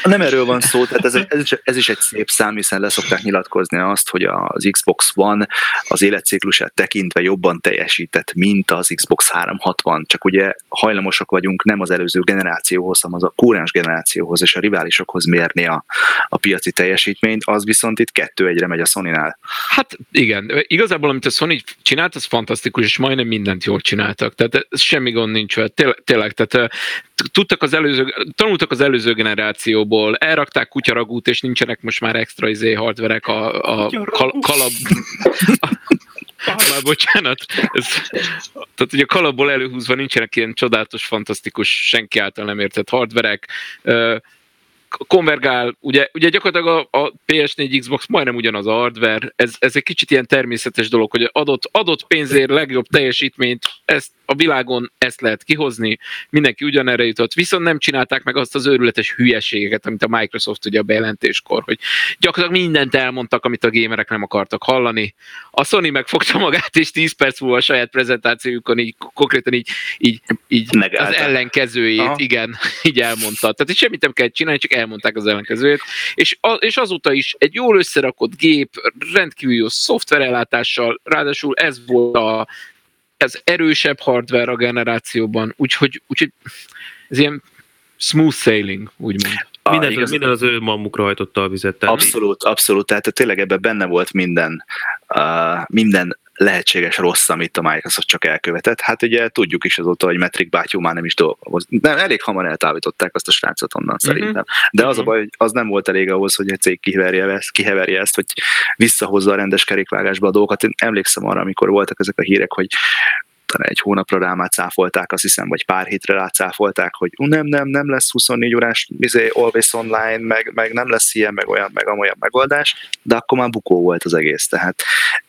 S1: Nem erről van szó, tehát ez, ez, is, ez is egy szép szám, hiszen leszokták nyilatkozni azt, hogy az Xbox One az életciklusát tekintve jobban teljesített, mint az Xbox 360, csak ugye hajlamosak vagyunk nem az előző generációhoz, hanem az a kúrens generációhoz és a riválisokhoz mérni a, a piaci teljesítményt, az viszont itt kettő egyre megy a Sony-nál.
S4: Hát igen, igazából amit a Sony csinált, az fantasztikus, és majdnem mindent jól csináltak, tehát semmi gond nincs tényleg, tehát tudtak az előző, tanultak az előző generációból, elrakták kutyaragút, és nincsenek most már extra izé hardverek a, a kal, kalap... Már bocsánat. Ez, tehát ugye a kalapból előhúzva nincsenek ilyen csodálatos, fantasztikus, senki által nem értett hardverek. Konvergál, ugye, ugye gyakorlatilag a, a PS4 Xbox majdnem ugyanaz a hardware, ez, ez egy kicsit ilyen természetes dolog, hogy adott, adott pénzért legjobb teljesítményt, ezt a világon ezt lehet kihozni, mindenki ugyanerre jutott, viszont nem csinálták meg azt az őrületes hülyeségeket, amit a Microsoft ugye a bejelentéskor, hogy gyakorlatilag mindent elmondtak, amit a gamerek nem akartak hallani. A Sony megfogta magát, és 10 perc múlva a saját prezentációjukon így konkrétan így, így, így az ellenkezőjét, Aha. igen, így elmondta. Tehát itt semmit nem kell csinálni, csak elmondták az ellenkezőjét. És, a, és azóta is egy jól összerakott gép, rendkívül jó szoftverellátással, ráadásul ez volt a ez erősebb hardware a generációban, úgyhogy, úgyhogy ez ilyen smooth sailing, úgymond.
S3: Minden, igaz, minden az ő mamukra hajtotta a vizet.
S1: Tehát abszolút, abszolút, tehát tényleg ebben benne volt minden, uh, minden lehetséges rossz, amit a Microsoft csak elkövetett. Hát ugye tudjuk is azóta, hogy Metric bátyú már nem is dolgoz. Nem, elég hamar eltávították azt a srácot onnan uh-huh. szerintem. De az uh-huh. a mhm. baj, hogy az nem volt elég ahhoz, hogy egy cég kiheverje ezt, kiheverje ezt, hogy visszahozza a rendes kerékvágásba a dolgokat. Én emlékszem arra, amikor voltak ezek a hírek, hogy talán egy hónapra rá már cáfolták, azt hiszem, vagy pár hétre rá cáfolták, hogy nem, nem, nem lesz 24 órás izé, always online, meg, meg nem lesz ilyen, meg olyan, meg amolyan megoldás, de akkor már bukó volt az egész. Tehát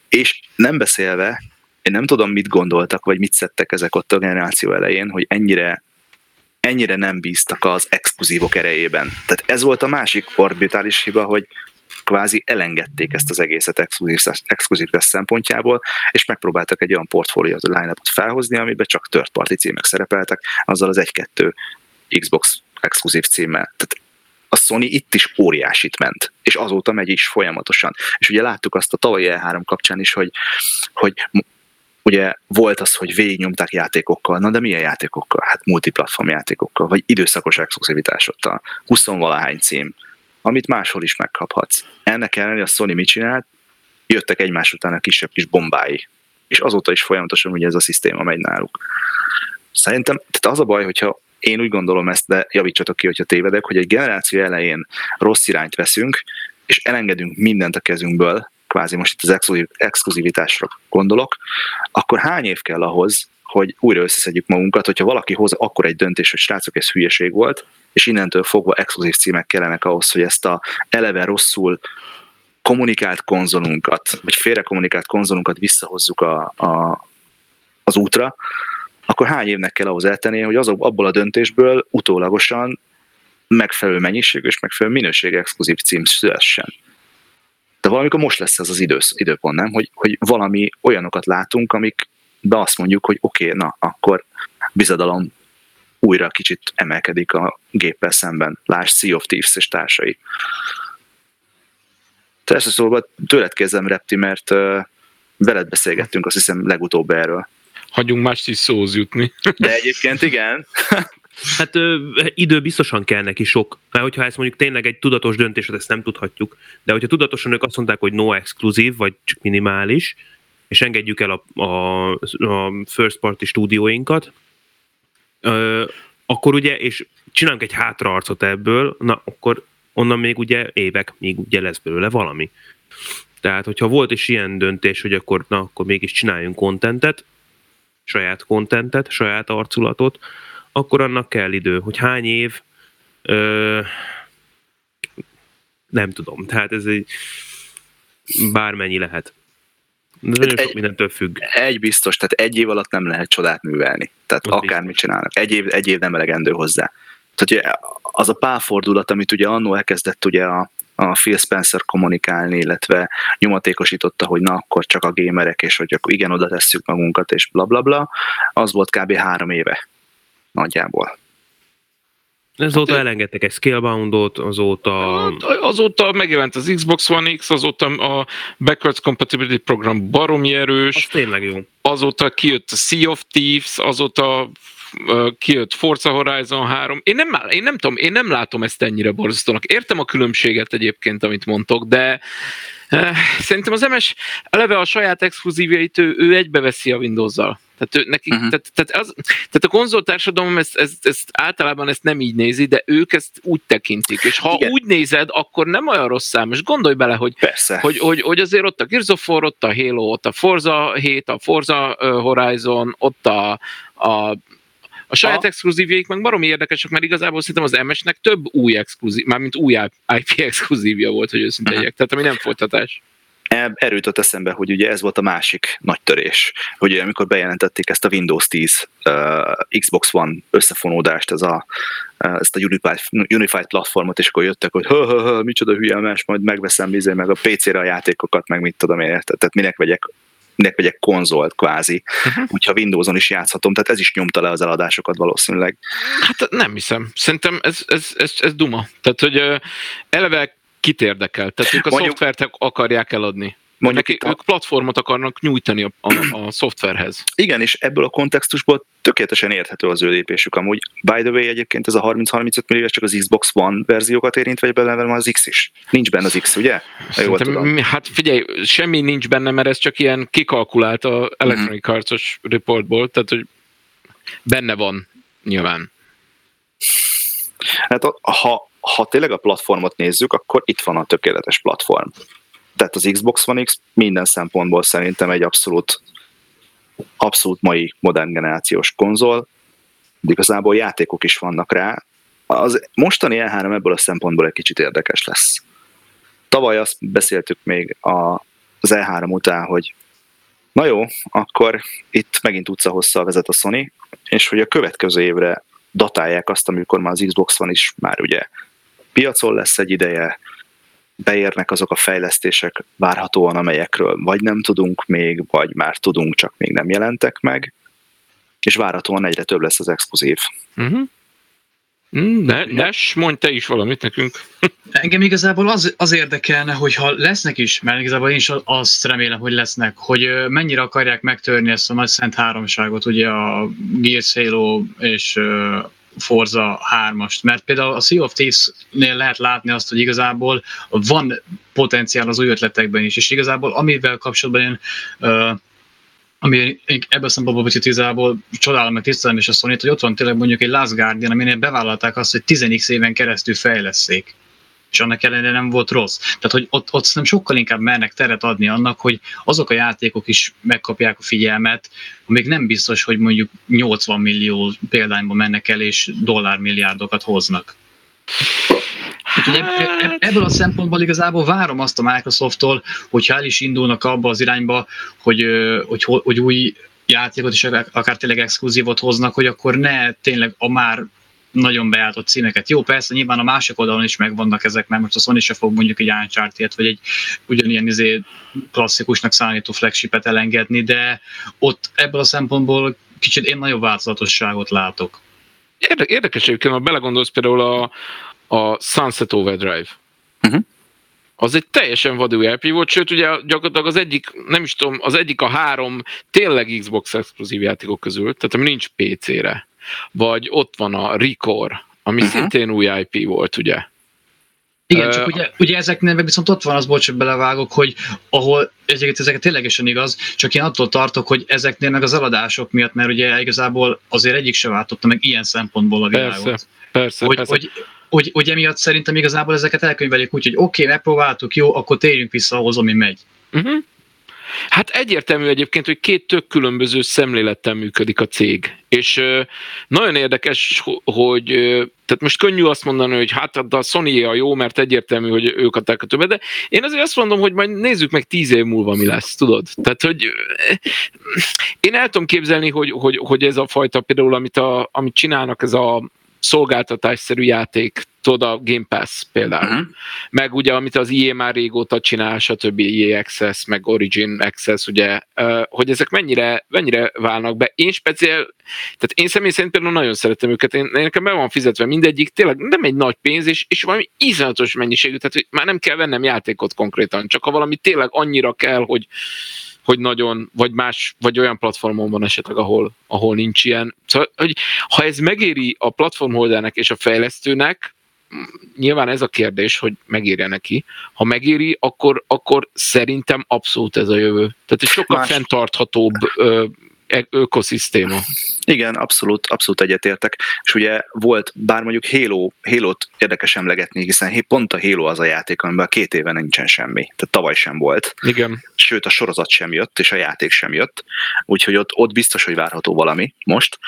S1: és nem beszélve, én nem tudom, mit gondoltak, vagy mit szedtek ezek ott a generáció elején, hogy ennyire ennyire nem bíztak az exkluzívok erejében. Tehát ez volt a másik orbitális hiba, hogy kvázi elengedték ezt az egészet exkluzív, exkluzív szempontjából, és megpróbáltak egy olyan portfólió line felhozni, amiben csak third party címek szerepeltek, azzal az egy-kettő Xbox exkluzív címmel. Tehát a Sony itt is óriásit ment, és azóta megy is folyamatosan. És ugye láttuk azt a tavalyi E3 kapcsán is, hogy, hogy ugye volt az, hogy végignyomták játékokkal, na de milyen játékokkal? Hát multiplatform játékokkal, vagy időszakos exkluzivitásottal, 20 valahány cím, amit máshol is megkaphatsz. Ennek ellenére a Sony mit csinált? Jöttek egymás után a kisebb kis bombái. És azóta is folyamatosan ugye ez a szisztéma megy náluk. Szerintem, tehát az a baj, hogyha én úgy gondolom ezt, de javítsatok ki, hogyha tévedek, hogy egy generáció elején rossz irányt veszünk, és elengedünk mindent a kezünkből, kvázi most itt az exkluzív, exkluzivitásra gondolok, akkor hány év kell ahhoz, hogy újra összeszedjük magunkat, hogyha valaki hoz akkor egy döntés, hogy srácok, ez hülyeség volt, és innentől fogva exkluzív címek kellenek ahhoz, hogy ezt a eleve rosszul kommunikált konzolunkat, vagy félre kommunikált konzolunkat visszahozzuk a, a, az útra, akkor hány évnek kell ahhoz eltennie, hogy azok, abból a döntésből utólagosan megfelelő mennyiség és megfelelő minőség exkluzív cím szülessen. De valamikor most lesz ez az idősz, időpont, nem? Hogy, hogy valami olyanokat látunk, amik de azt mondjuk, hogy oké, okay, na, akkor bizadalom újra kicsit emelkedik a géppel szemben. Lásd Sea of Thieves és társai. Tehát szóval tőled kezdem, Repti, mert uh, veled beszélgettünk, azt hiszem legutóbb erről.
S4: Hagyjunk más is szóhoz jutni.
S1: De egyébként igen.
S3: Hát ö, idő biztosan kell neki sok. Mert hogyha ez mondjuk tényleg egy tudatos döntés, ezt nem tudhatjuk, de hogyha tudatosan ők azt mondták, hogy no exkluzív, vagy csak minimális, és engedjük el a, a, a first party stúdióinkat, ö, akkor ugye, és csinálunk egy hátraarcot ebből, na akkor onnan még ugye évek, még ugye lesz belőle valami. Tehát, hogyha volt is ilyen döntés, hogy akkor, na, akkor mégis csináljunk kontentet, saját kontentet, saját arculatot, akkor annak kell idő, hogy hány év, ö, nem tudom, tehát ez egy bármennyi lehet. De nagyon sok mindentől függ.
S1: Egy biztos, tehát egy év alatt nem lehet csodát művelni. Tehát Ott akármit csinálnak. Egy év, egy év nem elegendő hozzá. Tehát ugye az a pálfordulat, amit ugye annó elkezdett ugye a, a Phil Spencer kommunikálni, illetve nyomatékosította, hogy na akkor csak a gamerek, és hogy akkor igen, oda tesszük magunkat, és bla bla bla, az volt kb. három éve nagyjából.
S3: Azóta hát, elengedtek egy Scaleboundot, azóta...
S4: Hát, azóta megjelent az Xbox One X, azóta a Backwards Compatibility program baromi erős. Az
S3: tényleg jó.
S4: Azóta kijött a Sea of Thieves, azóta kijött Forza Horizon 3. Én nem, én nem tudom, én nem látom ezt ennyire borzasztónak. Értem a különbséget egyébként, amit mondtok, de szerintem az MS eleve a saját exkluzívjait ő, ő egybeveszi a Windows-zal. Tehát, ő, neki, uh-huh. tehát, tehát, az, tehát a konzoltársadalom ezt, ezt, ezt általában ezt nem így nézi, de ők ezt úgy tekintik. És ha Igen. úgy nézed, akkor nem olyan rossz szám. És gondolj bele, hogy, hogy, hogy, hogy azért ott a Gears of War, ott a Halo, ott a Forza 7, a Forza Horizon, ott a, a A saját exkluzívjaik meg baromi érdekesek, mert igazából szerintem az MS-nek több új exkluzív, mármint új IP exkluzívja volt, hogy őszinte legyek. Tehát ami nem folytatás.
S1: Erről jutott eszembe, hogy ugye ez volt a másik nagy törés, hogy amikor bejelentették ezt a Windows 10 uh, Xbox One összefonódást, ez a, uh, ezt a Unified, Unified platformot, és akkor jöttek, hogy ha, ha, ha, micsoda hülye más, majd megveszem bizony, meg a PC-re a játékokat, meg mit tudom én, tehát minek vegyek minek vegyek konzolt kvázi, uh-huh. úgyha Windowson is játszhatom, tehát ez is nyomta le az eladásokat valószínűleg.
S4: Hát nem hiszem. Szerintem ez, ez, ez, ez duma. Tehát, hogy eleve kit érdekel? Tehát ők a Mondjuk, szoftvert akarják eladni. Mondjuk Neki, a... ők platformot akarnak nyújtani a, a, a szoftverhez.
S1: Igen, és ebből a kontextusból tökéletesen érthető az ő lépésük. Amúgy, by the way, egyébként ez a 30-35 millió csak az Xbox One verziókat érint, vagy benne van az X is. Nincs benne az X, ugye?
S4: Jól hát figyelj, semmi nincs benne, mert ez csak ilyen kikalkulált a Electronic mm. Arts-os reportból, tehát hogy benne van nyilván.
S1: Hát ha, ha tényleg a platformot nézzük, akkor itt van a tökéletes platform. Tehát az Xbox One X minden szempontból szerintem egy abszolút, abszolút mai modern generációs konzol, de igazából játékok is vannak rá. Az mostani E3 ebből a szempontból egy kicsit érdekes lesz. Tavaly azt beszéltük még a, az E3 után, hogy na jó, akkor itt megint utca hosszal vezet a Sony, és hogy a következő évre datálják azt, amikor már az Xbox van is már ugye piacon lesz egy ideje, beérnek azok a fejlesztések várhatóan, amelyekről vagy nem tudunk még, vagy már tudunk, csak még nem jelentek meg, és várhatóan egyre több lesz az exkluzív.
S4: Uh-huh. Ne, Nes, mondj te is valamit nekünk.
S2: Engem igazából az, az érdekelne, hogyha lesznek is, mert igazából én is azt remélem, hogy lesznek, hogy mennyire akarják megtörni ezt a nagy szent háromságot, ugye a Gears Halo és Forza 3-ast, mert például a Sea of Thieves-nél lehet látni azt, hogy igazából van potenciál az új ötletekben is, és igazából amivel kapcsolatban én uh, ami ebben a szempontból picit igazából csodálom, meg tisztelem is a sony hogy ott van tényleg mondjuk egy Last Guardian, aminél bevállalták azt, hogy 10 éven keresztül fejleszték és annak ellenére nem volt rossz. Tehát, hogy ott, ott nem sokkal inkább mernek teret adni annak, hogy azok a játékok is megkapják a figyelmet, amik nem biztos, hogy mondjuk 80 millió példányban mennek el, és dollármilliárdokat hoznak. Úgyhogy ebből a szempontból igazából várom azt a Microsofttól, hogyha el is indulnak abba az irányba, hogy, hogy, hogy új játékot és akár tényleg exkluzívot hoznak, hogy akkor ne tényleg a már nagyon beállított címeket. Jó, persze, nyilván a másik oldalon is megvannak ezek, mert most a Sony se fog mondjuk egy uncharted vagy egy ugyanilyen izé klasszikusnak számító flagshipet elengedni, de ott ebből a szempontból kicsit én nagyobb változatosságot látok.
S4: Érdekes egyébként, ha belegondolsz például a, a Sunset Overdrive. Uh-huh. Az egy teljesen vadú IP volt, sőt ugye gyakorlatilag az egyik, nem is tudom, az egyik a három tényleg Xbox exkluzív játékok közül, tehát ami nincs PC-re vagy ott van a Record, ami uh-huh. szintén új IP volt, ugye?
S2: Igen, csak ugye, ugye ezeknél meg viszont ott van az, bocs, hogy belevágok, hogy ahol egyébként ezeket ténylegesen igaz, csak én attól tartok, hogy ezeknél meg az eladások miatt, mert ugye igazából azért egyik se váltotta meg ilyen szempontból a világot.
S4: Persze, persze,
S2: hogy,
S4: persze.
S2: Hogy, hogy, hogy emiatt szerintem igazából ezeket elkönyvelik úgy, hogy oké, okay, megpróbáltuk, jó, akkor térjünk vissza ahhoz, ami megy. Uh-huh.
S4: Hát egyértelmű egyébként, hogy két tök különböző szemlélettel működik a cég. És nagyon érdekes, hogy tehát most könnyű azt mondani, hogy hát a sony a jó, mert egyértelmű, hogy ők adták a többet, de én azért azt mondom, hogy majd nézzük meg tíz év múlva mi lesz, tudod? Tehát, hogy én el tudom képzelni, hogy, hogy, hogy ez a fajta például, amit, a, amit csinálnak, ez a szolgáltatásszerű játék, tudod, a Game Pass például. Uh-huh. Meg ugye, amit az IE már régóta csinál, stb. EA Access, meg Origin Access, ugye, hogy ezek mennyire, mennyire válnak be. Én speciál, tehát én személy szerint például nagyon szeretem őket, én, én nekem be van fizetve mindegyik, tényleg nem egy nagy pénz, és, és valami iszonyatos mennyiségű, tehát hogy már nem kell vennem játékot konkrétan, csak ha valami tényleg annyira kell, hogy hogy nagyon, vagy más, vagy olyan platformon van esetleg, ahol, ahol nincs ilyen. Szóval, hogy ha ez megéri a platformholdernek és a fejlesztőnek, nyilván ez a kérdés, hogy megérje neki. Ha megéri, akkor, akkor szerintem abszolút ez a jövő. Tehát egy sokkal Más. fenntarthatóbb ö, ökoszisztéma.
S1: Igen, abszolút, abszolút egyetértek. És ugye volt, bár mondjuk Halo, Halo-t érdekes emlegetni, hiszen pont a Halo az a játék, amiben a két éve nincsen semmi. Tehát tavaly sem volt.
S4: Igen.
S1: Sőt, a sorozat sem jött, és a játék sem jött. Úgyhogy ott, ott biztos, hogy várható valami most.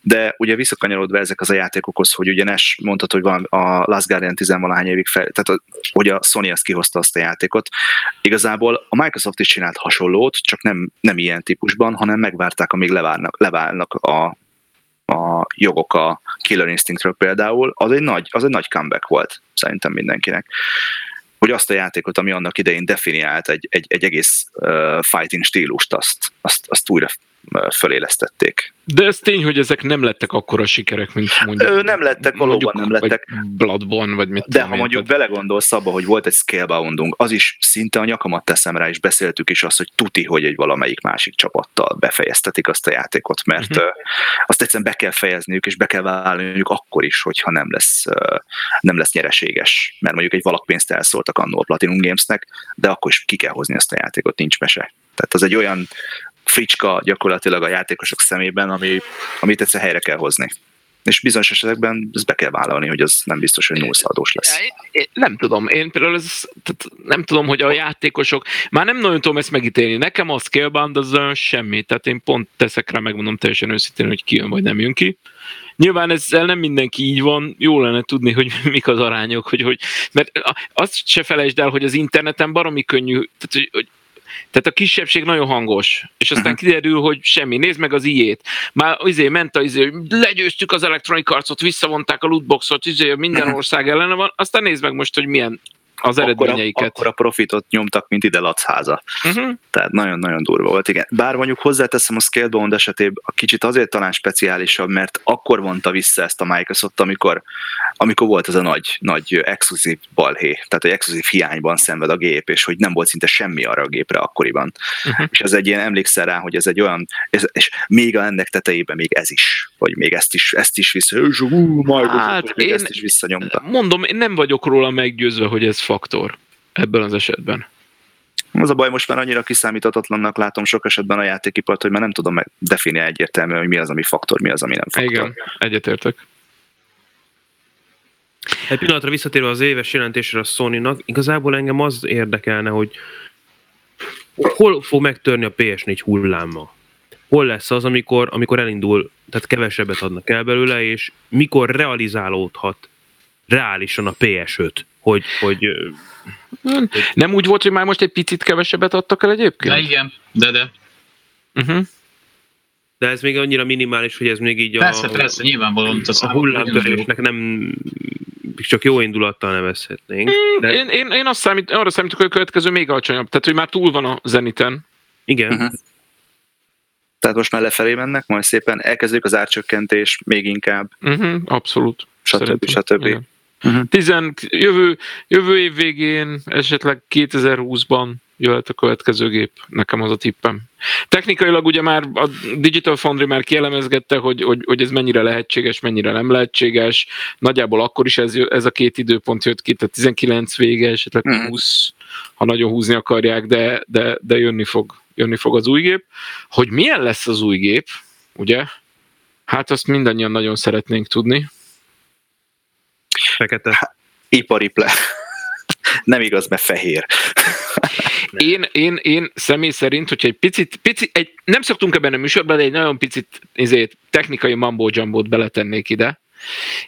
S1: De ugye visszakanyarodva ezek az a játékokhoz, hogy ugye Nes mondtad, hogy van a Last Guardian 10 évig fel, tehát a, hogy a Sony ezt kihozta azt a játékot. Igazából a Microsoft is csinált hasonlót, csak nem, nem ilyen típusban, hanem megvárták, amíg levárnak, leválnak a, a jogok a Killer Instinctről például. Az egy, nagy, az egy nagy comeback volt szerintem mindenkinek hogy azt a játékot, ami annak idején definiált egy, egy, egy egész uh, fighting stílust, azt, azt, azt újra fölélesztették.
S4: De ez tény, hogy ezek nem lettek akkora sikerek, mint mondjuk.
S1: Ö, nem lettek, valóban nem lettek.
S4: Vagy Bloodborne, vagy mit
S1: De ha mondjuk tehát... belegondolsz abba, hogy volt egy scaleboundunk, az is szinte a nyakamat teszem rá, és beszéltük is azt, hogy tuti, hogy egy valamelyik másik csapattal befejeztetik azt a játékot, mert uh-huh. azt egyszerűen be kell fejezniük, és be kell vállalniuk akkor is, hogyha nem lesz, nem lesz nyereséges. Mert mondjuk egy valakpénzt elszóltak annól a Platinum Gamesnek, de akkor is ki kell hozni azt a játékot, nincs mese. Tehát az egy olyan fricska gyakorlatilag a játékosok szemében, ami, amit egyszer helyre kell hozni. És bizonyos esetekben ezt be kell vállalni, hogy az nem biztos, hogy nullszadós lesz.
S4: Én, nem tudom, én például ez, tehát nem tudom, hogy a játékosok, már nem nagyon tudom ezt megítélni. Nekem a Scalebound az olyan semmi, tehát én pont teszek rá, megmondom teljesen őszintén, hogy ki jön vagy nem jön ki. Nyilván ezzel nem mindenki így van, jó lenne tudni, hogy mik az arányok, hogy, hogy mert azt se felejtsd el, hogy az interneten baromi könnyű, tehát hogy, hogy tehát a kisebbség nagyon hangos, és aztán uh-huh. kiderül, hogy semmi. Nézd meg az iét. Már izé ment a izé, legyőztük az Electronic Arts-ot, visszavonták a lootboxot, izé, minden uh-huh. ország ellene van, aztán nézd meg most, hogy milyen az eredményeiket.
S1: Akkor a profitot nyomtak, mint ide Lacháza. Uh-huh. Tehát nagyon-nagyon durva volt, igen. Bár mondjuk hozzáteszem a Scalebound esetében a kicsit azért talán speciálisabb, mert akkor vonta vissza ezt a Microsoft, amikor, amikor volt ez a nagy, nagy exkluzív balhé, tehát egy exkluzív hiányban szenved a gép, és hogy nem volt szinte semmi arra a gépre akkoriban. Uh-huh. És ez egy ilyen, emlékszel rá, hogy ez egy olyan, ez, és még a ennek tetejében még ez is, vagy még ezt is, ezt is vissza, és ú, hát, még én, ezt is visszanyomta.
S4: Mondom, én nem vagyok róla meggyőzve, hogy ez faktor ebben az esetben.
S1: Az a baj, most már annyira kiszámíthatatlannak látom sok esetben a játékipart, hogy már nem tudom definiálni egyértelműen, hogy mi az, ami faktor, mi az, ami nem faktor.
S4: Igen, egyetértek.
S3: Egy pillanatra visszatérve az éves jelentésre a Sony-nak, igazából engem az érdekelne, hogy hol fog megtörni a PS4 hulláma? Hol lesz az, amikor, amikor elindul, tehát kevesebbet adnak el belőle, és mikor realizálódhat reálisan a PS5? hogy, hogy,
S4: hogy... Nem úgy volt, hogy már most egy picit kevesebbet adtak el egyébként?
S2: De igen, de de.
S4: Uh-huh.
S3: De ez még annyira minimális, hogy ez még így
S2: a... Persze, persze, nyilvánvalóan.
S3: A, a hullámtörésnek nem csak jó indulattal nevezhetnénk.
S4: De... Én, én, én azt számít, arra számítok, hogy a következő még alacsonyabb. Tehát, hogy már túl van a zeniten.
S3: Igen. Uh-huh.
S1: Tehát most már lefelé mennek, majd szépen elkezdődik az árcsökkentés még inkább.
S4: Uh-huh, abszolút.
S1: Stb. stb. Igen.
S4: Uh-huh. Tizen, jövő, jövő év végén, esetleg 2020-ban jöhet a következő gép, nekem az a tippem. Technikailag ugye már a Digital Foundry már kielemezgette, hogy, hogy, hogy ez mennyire lehetséges, mennyire nem lehetséges. Nagyjából akkor is ez, ez a két időpont jött ki, tehát 19 vége, esetleg 20, mhm. ha nagyon húzni akarják, de, de, de jönni, fog, jönni fog az új gép. Hogy milyen lesz az új gép, ugye? Hát azt mindannyian nagyon szeretnénk tudni.
S3: Fekete.
S1: ipari ple. Nem igaz, mert fehér.
S4: én, én, én személy szerint, hogyha egy picit, picit egy, nem szoktunk ebben a műsorban, de egy nagyon picit ezért, technikai mambo jambót beletennék ide.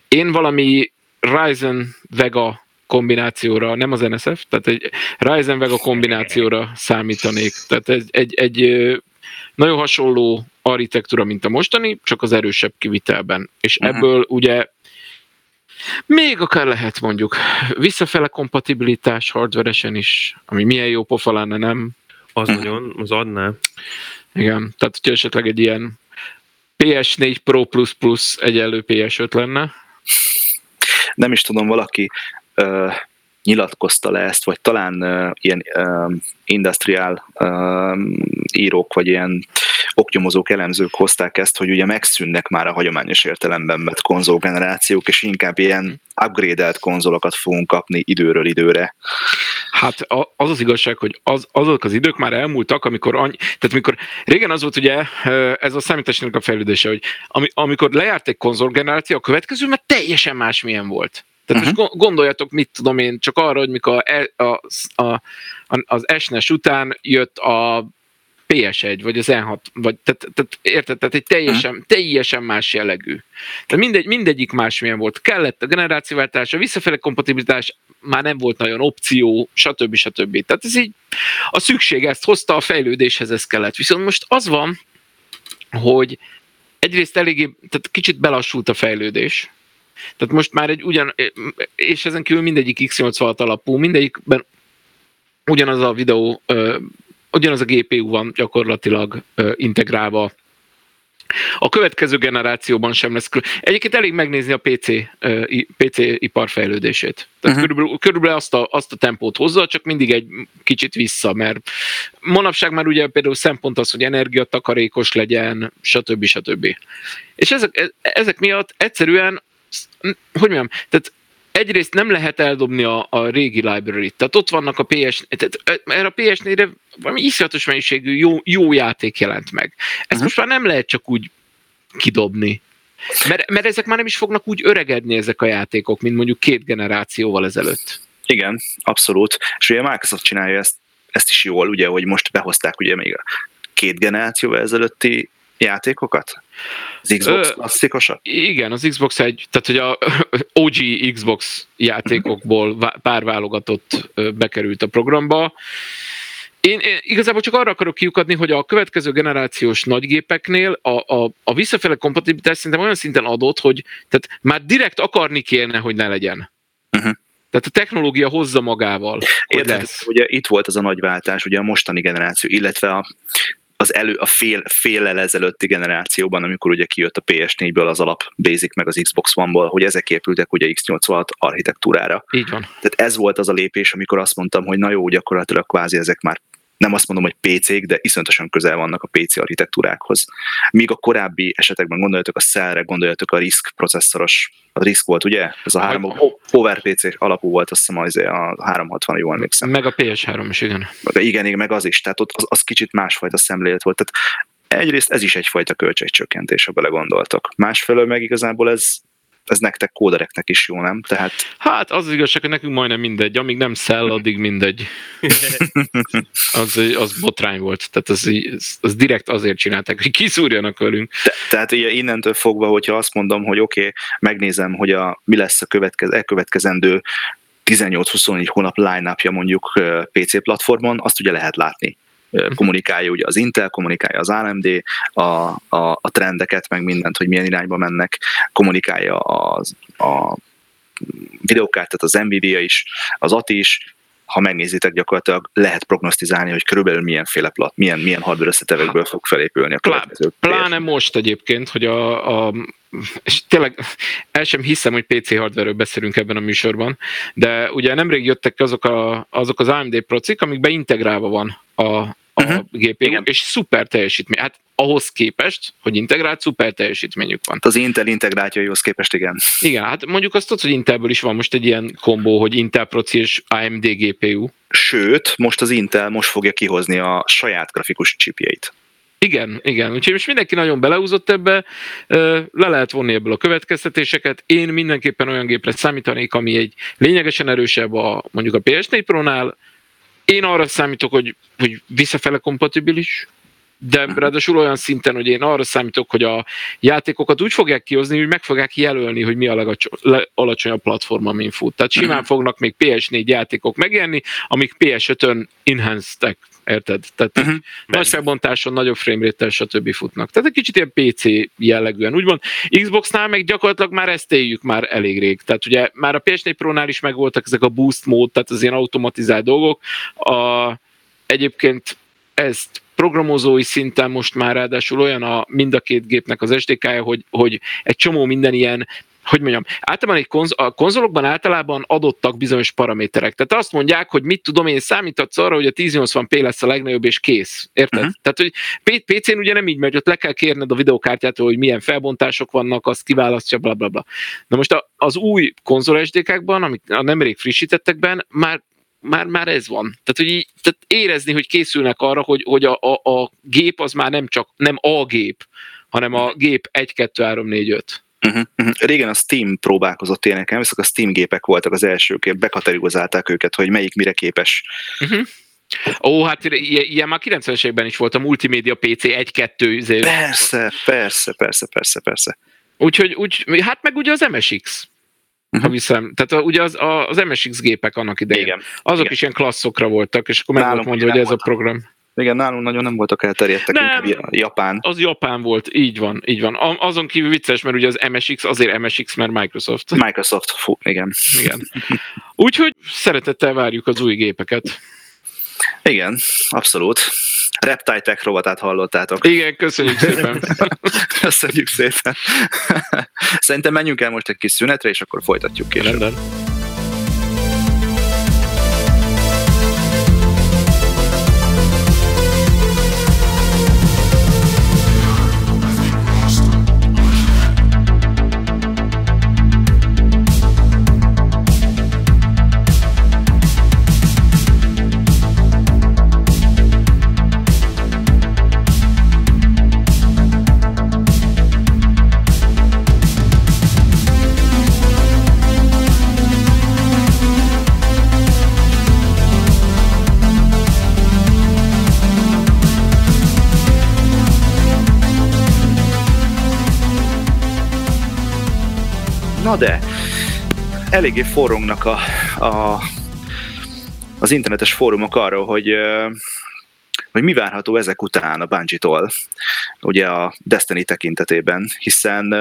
S4: Én valami Ryzen Vega kombinációra, nem az NSF, tehát egy Ryzen Vega kombinációra számítanék. Tehát egy, egy, egy nagyon hasonló architektúra, mint a mostani, csak az erősebb kivitelben. És uh-huh. ebből ugye még akár lehet mondjuk visszafele kompatibilitás hardveresen is, ami milyen jó pofa lenne, nem?
S3: Az nagyon, az adná.
S4: Igen, tehát hogyha esetleg egy ilyen PS4 Pro Plus Plus egyenlő PS5 lenne.
S1: Nem is tudom, valaki uh, nyilatkozta le ezt, vagy talán uh, ilyen uh, industrial uh, írók, vagy ilyen oknyomozók, elemzők hozták ezt, hogy ugye megszűnnek már a hagyományos értelemben vett konzolgenerációk, és inkább ilyen upgrade konzolokat fogunk kapni időről időre.
S4: Hát az az igazság, hogy az, azok az idők már elmúltak, amikor, annyi, tehát amikor régen az volt ugye, ez a számításnak a fejlődése, hogy ami, amikor lejárt egy konzolgeneráció, a következő már teljesen másmilyen volt. Tehát uh-huh. most gondoljatok, mit tudom én, csak arra, hogy mikor a, a, a, az SNES után jött a PS1, vagy az N6, vagy tehát, tehát érted, tehát egy teljesen, uh-huh. teljesen más jellegű. Tehát mindegy, mindegyik másmilyen volt. Kellett a generációváltás, a visszafele kompatibilitás már nem volt nagyon opció, stb. stb. Tehát ez így a szükség ezt hozta, a fejlődéshez ez kellett. Viszont most az van, hogy egyrészt eléggé, tehát kicsit belassult a fejlődés, tehát most már egy ugyan, és ezen kívül mindegyik X86 alapú, mindegyikben ugyanaz a videó, ugyanaz a GPU van gyakorlatilag integrálva a következő generációban sem lesz. Egyébként elég megnézni a PC, PC ipar fejlődését. Tehát uh-huh. körülbelül, körülbelül azt, a, azt a tempót hozza, csak mindig egy kicsit vissza, mert manapság már ugye például szempont az, hogy energiatakarékos legyen, stb. stb. És ezek, e, ezek miatt egyszerűen hogy mondjam, tehát egyrészt nem lehet eldobni a, a régi library-t, tehát ott vannak a PS, tehát erre a PS4-re valami iszonyatos mennyiségű jó, jó játék jelent meg. Ezt uh-huh. most már nem lehet csak úgy kidobni. Mert, mert ezek már nem is fognak úgy öregedni ezek a játékok, mint mondjuk két generációval ezelőtt.
S1: Igen, abszolút. És ugye a Microsoft csinálja ezt, ezt is jól, ugye, hogy most behozták ugye még a két generációval ezelőtti játékokat? Az Xbox Ö, klasszikusat?
S4: Igen, az Xbox egy, tehát hogy a OG Xbox játékokból pár válogatott bekerült a programba. Én, én igazából csak arra akarok kiukadni, hogy a következő generációs nagygépeknél a, a, a visszafele kompatibilitás szerintem olyan szinten adott, hogy tehát már direkt akarni kéne, hogy ne legyen. Uh-huh. Tehát a technológia hozza magával.
S1: Érted, ugye itt volt az a nagy váltás, ugye a mostani generáció, illetve a az elő, a fél, fél ezelőtti generációban, amikor ugye kijött a PS4-ből az alap Basic meg az Xbox One-ból, hogy ezek épültek ugye X86 architektúrára.
S4: Így van.
S1: Tehát ez volt az a lépés, amikor azt mondtam, hogy na jó, gyakorlatilag kvázi ezek már nem azt mondom, hogy PC-k, de iszonyatosan közel vannak a PC architektúrákhoz. Míg a korábbi esetekben gondoljatok a Cell-re, gondoljatok a RISC processzoros, a RISC volt, ugye? Ez a három, Power PC alapú volt, azt hiszem a 360, jól emlékszem.
S4: Meg a PS3 is, igen.
S1: Igen, igen, meg az is, tehát ott az, az kicsit másfajta szemlélet volt. Tehát egyrészt ez is egyfajta költségcsökkentés, ha belegondoltok. Másfelől meg igazából ez ez nektek kódereknek is jó, nem? Tehát...
S4: Hát az, az igazság, hogy nekünk majdnem mindegy, amíg nem szell, addig mindegy. az, az botrány volt, tehát az, az, az direkt azért csinálták, hogy kiszúrjanak velünk.
S1: Te, tehát innentől fogva, hogyha azt mondom, hogy oké, okay, megnézem, hogy a, mi lesz a következ, elkövetkezendő 18-24 hónap line mondjuk PC platformon, azt ugye lehet látni kommunikálja ugye az Intel, kommunikálja az AMD a, a, a trendeket, meg mindent, hogy milyen irányba mennek, kommunikálja az, a videokártát, az Nvidia is, az ATI is, ha megnézitek, gyakorlatilag lehet prognosztizálni, hogy körülbelül milyenféle plat, milyen, milyen hardware összetevekből fog felépülni a
S4: következő. Pláne most egyébként, hogy a, a és tényleg el sem hiszem, hogy PC hardware beszélünk ebben a műsorban, de ugye nemrég jöttek azok, a, azok az AMD procik, amikbe integrálva van a, a uh-huh. Mhm. GPU, Igen. és szuper teljesítmény. Hát ahhoz képest, hogy integrált, szuper teljesítményük van.
S1: Az Intel integrátjaihoz képest, igen.
S4: Igen, hát mondjuk azt tudod, hogy Intelből is van most egy ilyen kombó, hogy Intel Proci és AMD GPU.
S1: Sőt, most az Intel most fogja kihozni a saját grafikus chipjeit.
S4: Igen, igen. Úgyhogy most mindenki nagyon beleúzott ebbe, le lehet vonni ebből a következtetéseket. Én mindenképpen olyan gépre számítanék, ami egy lényegesen erősebb a mondjuk a PS4 Pro-nál, én arra számítok, hogy, hogy visszafele kompatibilis, de ráadásul olyan szinten, hogy én arra számítok, hogy a játékokat úgy fogják kihozni, hogy meg fogják jelölni, hogy mi a legalacsonyabb platform, amin fut. Tehát simán mhm. fognak még PS4 játékok megjelenni, amik PS5-ön enhanced érted? Tehát uh-huh. nagy felbontáson, nagyobb framerate stb. futnak. Tehát egy kicsit ilyen PC jellegűen. Úgymond Xboxnál meg gyakorlatilag már ezt éljük már elég rég. Tehát ugye már a PS4 Pro-nál is megvoltak ezek a boost mód, tehát az ilyen automatizált dolgok. A, egyébként ezt programozói szinten most már ráadásul olyan a mind a két gépnek az SDK-ja, hogy, hogy egy csomó minden ilyen hogy mondjam, általában egy konz- a konzolokban általában adottak bizonyos paraméterek. Tehát azt mondják, hogy mit tudom én, számítatsz arra, hogy a 1080p lesz a legnagyobb, és kész. Érted? Uh-huh. Tehát, hogy PC-n ugye nem így megy, ott le kell kérned a videokártyától, hogy milyen felbontások vannak, azt kiválasztja, bla bla bla. Na most az új konzol SDK-kban, amit a nemrég frissítettekben, már már, már ez van. Tehát, hogy így, tehát érezni, hogy készülnek arra, hogy, hogy a, a, a gép az már nem csak, nem a gép, hanem a gép 1, 2, 3, 4, 5.
S1: Uh-huh, uh-huh. Régen a Steam próbálkozott ilyeneken, viszont a Steam gépek voltak az elsők, bekategorizálták őket, hogy melyik mire képes.
S4: Uh-huh. Ó, hát ilyen már 90-es években is volt a multimédia PC 1-2.
S1: Persze, persze, persze, persze, persze.
S4: Úgyhogy, úgy, hát meg ugye az MSX. Uh-huh. Ha viszem, tehát ugye az, az MSX gépek annak idején. Igen. Azok Igen. is ilyen klasszokra voltak, és akkor meg volt mondja, hogy ez a program.
S1: Igen, nálunk nagyon nem voltak elterjedtek, nem, inkább Japán.
S4: Az Japán volt, így van, így van. Azon kívül vicces, mert ugye az MSX azért MSX, mert Microsoft.
S1: Microsoft, fú, igen.
S4: igen. Úgyhogy szeretettel várjuk az új gépeket.
S1: Igen, abszolút. Reptile Tech rovatát hallottátok.
S4: Igen, köszönjük szépen.
S1: köszönjük szépen. Szerintem menjünk el most egy kis szünetre, és akkor folytatjuk később. Rendben. Na de, eléggé forrongnak a, a, az internetes fórumok arról, hogy, hogy mi várható ezek után a Bungie-tól, ugye a Destiny tekintetében, hiszen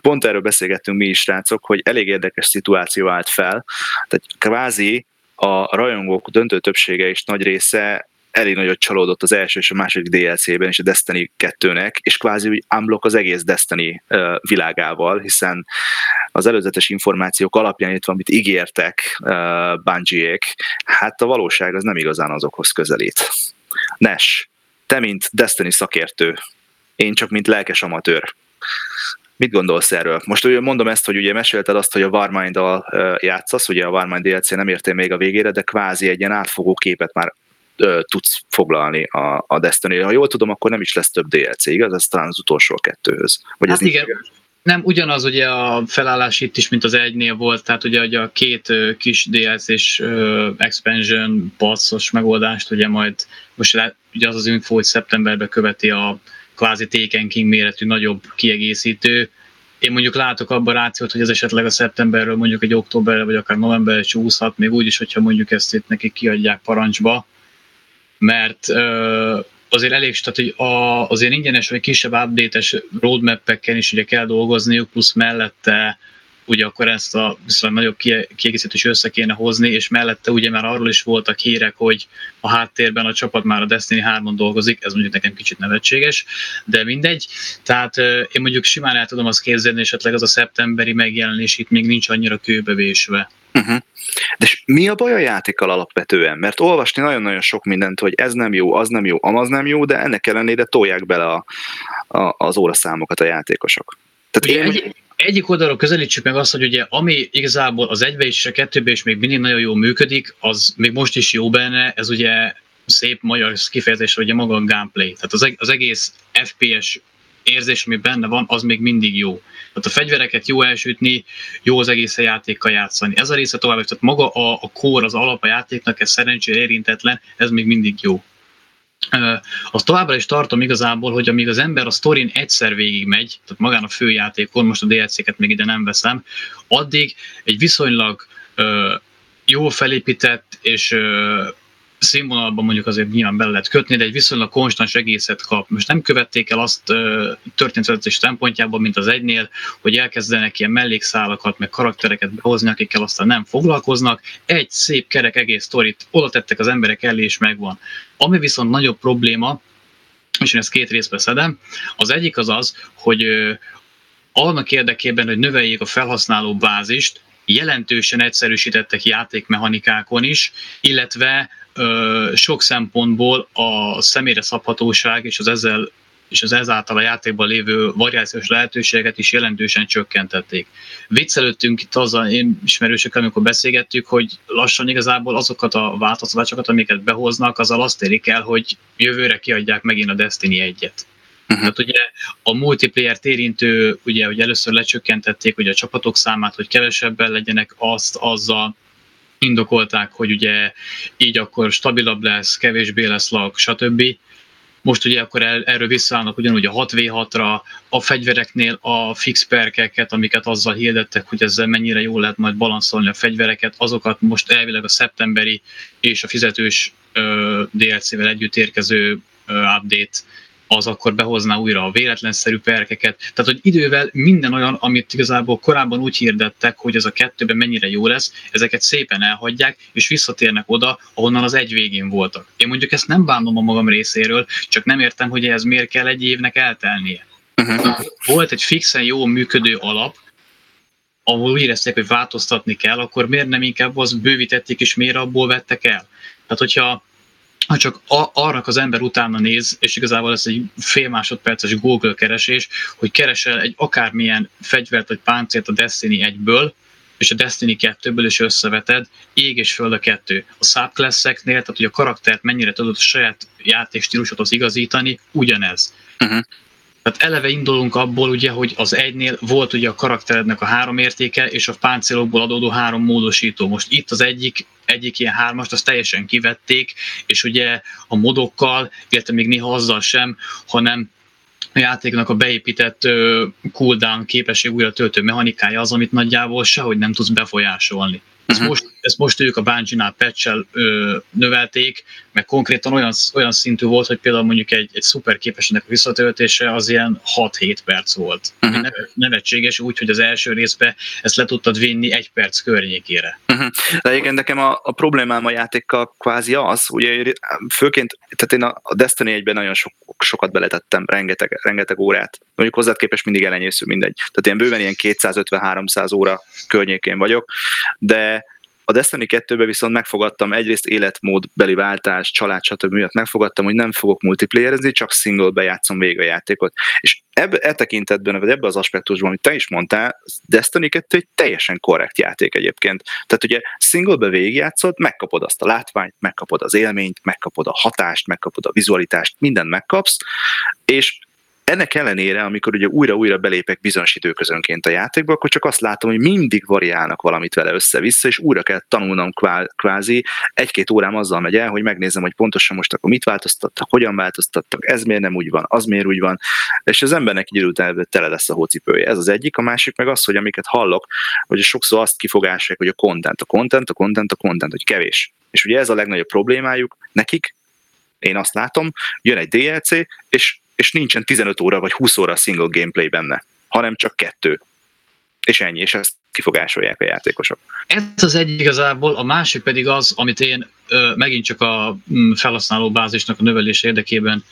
S1: pont erről beszélgettünk mi is, srácok, hogy elég érdekes szituáció állt fel, tehát kvázi a rajongók döntő többsége és nagy része elég nagyot csalódott az első és a második DLC-ben és a Destiny 2-nek, és kvázi úgy unblock az egész Destiny világával, hiszen az előzetes információk alapján itt van, amit ígértek Bungie-ék, hát a valóság az nem igazán azokhoz közelít. Nes, te mint Destiny szakértő, én csak mint lelkes amatőr, Mit gondolsz erről? Most ugye mondom ezt, hogy ugye mesélted azt, hogy a Warmind-dal játszasz, ugye a Warmind DLC nem értél még a végére, de kvázi egy ilyen átfogó képet már tudsz foglalni a, a destiny Ha jól tudom, akkor nem is lesz több DLC, igaz? Ez talán az utolsó kettőhöz.
S2: Vagy hát ez igen. Nem, ugyanaz ugye a felállás itt is, mint az egynél volt, tehát ugye, ugye a két kis DLC-s uh, expansion passzos megoldást, ugye majd most le, ugye az az info, hogy szeptemberben követi a kvázi Taken King méretű nagyobb kiegészítő, én mondjuk látok abban rációt, hogy ez esetleg a szeptemberről mondjuk egy októberre, vagy akár novemberre csúszhat, még úgy is, hogyha mondjuk ezt itt nekik kiadják parancsba, mert azért elég, tehát hogy a, azért ingyenes vagy kisebb update-es roadmap-ekkel is ugye kell dolgozniuk, plusz mellette ugye akkor ezt a viszonylag nagyobb kiegészítést össze kéne hozni, és mellette ugye már arról is voltak hírek, hogy a háttérben a csapat már a Destiny 3-on dolgozik, ez mondjuk nekem kicsit nevetséges, de mindegy. Tehát én mondjuk simán el tudom azt képzelni, esetleg az a szeptemberi megjelenés itt még nincs annyira kőbevésve.
S1: Uh-huh. De mi a baj a játékkal alapvetően? Mert olvasni nagyon-nagyon sok mindent, hogy ez nem jó, az nem jó, amaz nem jó, de ennek ellenére tolják bele a, a, az óraszámokat a játékosok.
S2: Tehát én... egy, egyik oldalról közelítsük meg azt, hogy ugye ami igazából az egybe és a kettőbe is még mindig nagyon jól működik, az még most is jó benne, ez ugye szép magyar kifejezés, ugye maga a gameplay. Tehát az, az egész FPS érzés, ami benne van, az még mindig jó. Tehát a fegyvereket jó elsütni, jó az egész a játékkal játszani. Ez a része tovább, tehát maga a, a core, az alap a játéknak, ez szerencsére érintetlen, ez még mindig jó. Azt továbbra is tartom igazából, hogy amíg az ember a sztorin egyszer végig megy, tehát magán a főjátékon, most a DLC-ket még ide nem veszem, addig egy viszonylag jól felépített és színvonalban mondjuk azért nyilván bele lehet kötni, de egy viszonylag konstans egészet kap. Most nem követték el azt történetvezetés szempontjából, mint az egynél, hogy elkezdenek ilyen mellékszálakat, meg karaktereket behozni, akikkel aztán nem foglalkoznak. Egy szép kerek egész sztorit oda tettek az emberek elé, és megvan. Ami viszont nagyobb probléma, és én ezt két részbe szedem, az egyik az az, hogy annak érdekében, hogy növeljék a felhasználó bázist, jelentősen egyszerűsítettek játékmechanikákon is, illetve ö, sok szempontból a személyre szabhatóság és az ezzel és az ezáltal a játékban lévő variációs lehetőségeket is jelentősen csökkentették. Viccelődtünk itt azzal, én ismerősökkel, amikor beszélgettük, hogy lassan igazából azokat a változtatásokat, amiket behoznak, azzal azt érik el, hogy jövőre kiadják megint a Destiny egyet. Uh-huh. Tehát ugye a multiplayer érintő, ugye, hogy először lecsökkentették ugye a csapatok számát, hogy kevesebben legyenek, azt azzal indokolták, hogy ugye így akkor stabilabb lesz, kevésbé lesz lag, stb. Most ugye akkor el, erről visszaállnak ugyanúgy a 6v6-ra, a fegyvereknél a fix perkeket, amiket azzal hirdettek, hogy ezzel mennyire jól lehet majd balanszolni a fegyvereket, azokat most elvileg a szeptemberi és a fizetős DLC-vel együtt érkező update az akkor behozná újra a véletlenszerű perkeket. Tehát, hogy idővel minden olyan, amit igazából korábban úgy hirdettek, hogy ez a kettőben mennyire jó lesz, ezeket szépen elhagyják, és visszatérnek oda, ahonnan az egy végén voltak. Én mondjuk ezt nem bánom a magam részéről, csak nem értem, hogy ez miért kell egy évnek eltelnie. Uh-huh. Volt egy fixen jó működő alap, ahol úgy érezték, hogy változtatni kell, akkor miért nem inkább az bővítették, és miért abból vettek el? Tehát, hogyha ha csak a, arra az ember utána néz, és igazából ez egy fél másodperces Google keresés, hogy keresel egy akármilyen fegyvert vagy páncélt a Destiny 1-ből, és a Destiny 2-ből is összeveted, ég és föld a kettő. A subclasseknél, tehát hogy a karaktert mennyire tudod a saját játékstílusodhoz igazítani, ugyanez. Uh-huh. Tehát eleve indulunk abból, ugye, hogy az egynél volt ugye a karakterednek a három értéke, és a páncélokból adódó három módosító. Most itt az egyik, egyik ilyen hármast, azt teljesen kivették, és ugye a modokkal, illetve még néha azzal sem, hanem a játéknak a beépített uh, cooldown képesség újra töltő mechanikája az, amit nagyjából sehogy nem tudsz befolyásolni. Ezt, uh-huh. most, ezt most ők a Bungie-nál patch növelték, meg konkrétan olyan, olyan szintű volt, hogy például mondjuk egy, egy szuper képességnek a visszatöltése az ilyen 6-7 perc volt. Uh-huh. Nevetséges úgy, hogy az első részben ezt le tudtad vinni egy perc környékére.
S1: Uh-huh. De igen, nekem a, a problémám a játékkal kvázi az, ugye főként, tehát én a Destiny 1-ben nagyon sok, sokat beletettem, rengeteg, rengeteg órát. Mondjuk hozzá képest mindig elenyésző mindegy. Tehát én bőven ilyen 250-300 óra környékén vagyok, de a Destiny 2-ben viszont megfogadtam egyrészt életmódbeli váltás, család, stb. miatt megfogadtam, hogy nem fogok multiplayerezni, csak single bejátszom végig a játékot. És ebbe, e tekintetben, vagy ebbe az aspektusban, amit te is mondtál, Destiny 2 egy teljesen korrekt játék egyébként. Tehát ugye singlebe végigjátszod, megkapod azt a látványt, megkapod az élményt, megkapod a hatást, megkapod a vizualitást, mindent megkapsz, és ennek ellenére, amikor ugye újra-újra belépek bizonyos időközönként a játékba, akkor csak azt látom, hogy mindig variálnak valamit vele össze-vissza, és újra kell tanulnom kvázi. Egy-két órám azzal megy el, hogy megnézem, hogy pontosan most akkor mit változtattak, hogyan változtattak, ez miért nem úgy van, az miért úgy van, és az embernek egy idő után tele lesz a hócipője. Ez az egyik, a másik meg az, hogy amiket hallok, hogy sokszor azt kifogásolják, hogy a content, a content, a content, a content, hogy kevés. És ugye ez a legnagyobb problémájuk nekik, én azt látom, jön egy DLC, és és nincsen 15 óra vagy 20 óra single gameplay benne, hanem csak kettő. És ennyi, és ezt kifogásolják a játékosok.
S2: Ez az egy igazából, a másik pedig az, amit én ö, megint csak a mm, felhasználó bázisnak a növelés érdekében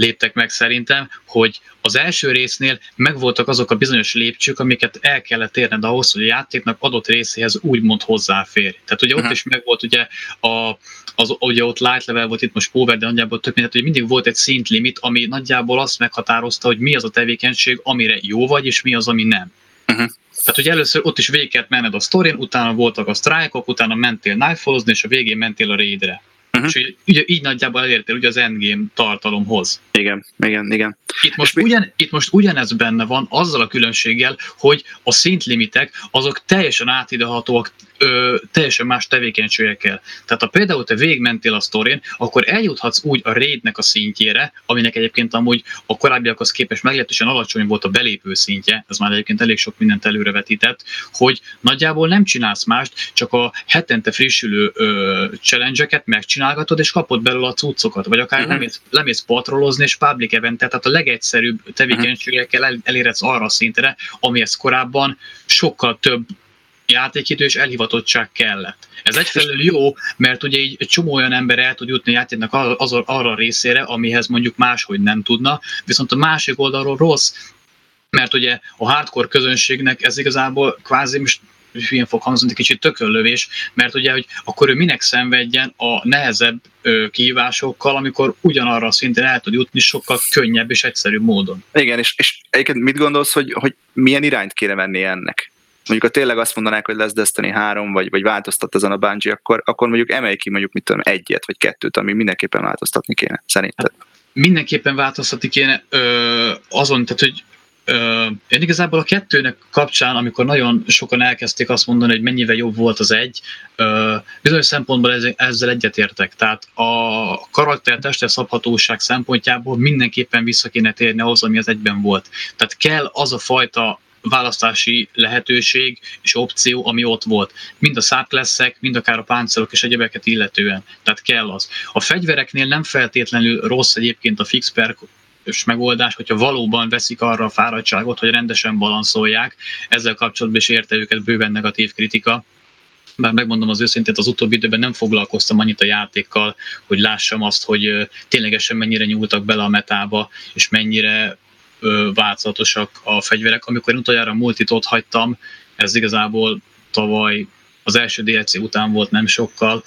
S2: léptek meg szerintem, hogy az első résznél megvoltak azok a bizonyos lépcsők, amiket el kellett érned ahhoz, hogy a játéknak adott részéhez úgymond hozzáfér. Tehát ugye ott uh-huh. is megvolt ugye, a, az, ugye ott light level volt, itt most power, de nagyjából tök mindegy, hogy mindig volt egy szintlimit, ami nagyjából azt meghatározta, hogy mi az a tevékenység, amire jó vagy, és mi az, ami nem. Uh-huh. Tehát, hogy először ott is végig kellett menned a sztorin, utána voltak a sztrájkok, utána mentél nightfallozni, és a végén mentél a raidre. Uh-huh. És ugye, így nagyjából elértél ugye az endgame tartalomhoz.
S1: Igen, igen, igen.
S2: Itt most, ugyan, itt most ugyanez benne van, azzal a különbséggel, hogy a szintlimitek azok teljesen átidőhatóak ö, teljesen más tevékenységekkel. Tehát ha például te végigmentél a sztorin, akkor eljuthatsz úgy a raidnek a szintjére, aminek egyébként amúgy a korábbiakhoz képest meglehetősen alacsony volt a belépő szintje, ez már egyébként elég sok mindent előrevetített, hogy nagyjából nem csinálsz mást, csak a hetente frissülő ö, challenge-eket megcsinálgatod, és kapod belőle a cuccokat, vagy akár uh-huh. lemész, lemész patrolozni, és public event, tehát a legegyszerűbb tevékenységekkel el, elérhetsz arra a szintre, amihez korábban sokkal több játékidő és elhivatottság kellett. Ez egyfelől jó, mert ugye egy csomó olyan ember el tud jutni a játéknak az, arra a részére, amihez mondjuk máshogy nem tudna, viszont a másik oldalról rossz, mert ugye a hardcore közönségnek ez igazából kvázi most hülyén fog hangzni, kicsit tökönlövés, mert ugye, hogy akkor ő minek szenvedjen a nehezebb ö, kihívásokkal, amikor ugyanarra a szinten el tud jutni sokkal könnyebb és egyszerűbb módon.
S1: Igen, és, és egyébként mit gondolsz, hogy, hogy milyen irányt kéne venni ennek? Mondjuk, ha tényleg azt mondanák, hogy lesz Destiny 3, vagy, vagy változtat ezen a Bungie, akkor, akkor mondjuk emelj ki mondjuk, mit tudom, egyet, vagy kettőt, ami mindenképpen változtatni kéne, szerinted. Hát,
S2: mindenképpen változtatni kéne ö, azon, tehát hogy ö, én igazából a kettőnek kapcsán, amikor nagyon sokan elkezdték azt mondani, hogy mennyivel jobb volt az egy, ö, bizonyos szempontból ez, ezzel egyetértek. Tehát a karakter testre szabhatóság szempontjából mindenképpen vissza kéne térni ahhoz, ami az egyben volt. Tehát kell az a fajta választási lehetőség és opció, ami ott volt. Mind a száplesszek, mind akár a páncélok és egyebeket illetően. Tehát kell az. A fegyvereknél nem feltétlenül rossz egyébként a fix perk és megoldás, hogyha valóban veszik arra a fáradtságot, hogy rendesen balanszolják. Ezzel kapcsolatban is érte őket bőven negatív kritika. Bár megmondom az őszintét, az utóbbi időben nem foglalkoztam annyit a játékkal, hogy lássam azt, hogy ténylegesen mennyire nyúltak bele a metába, és mennyire változatosak a fegyverek. Amikor én utoljára multit ott hagytam, ez igazából tavaly az első DLC után volt nem sokkal,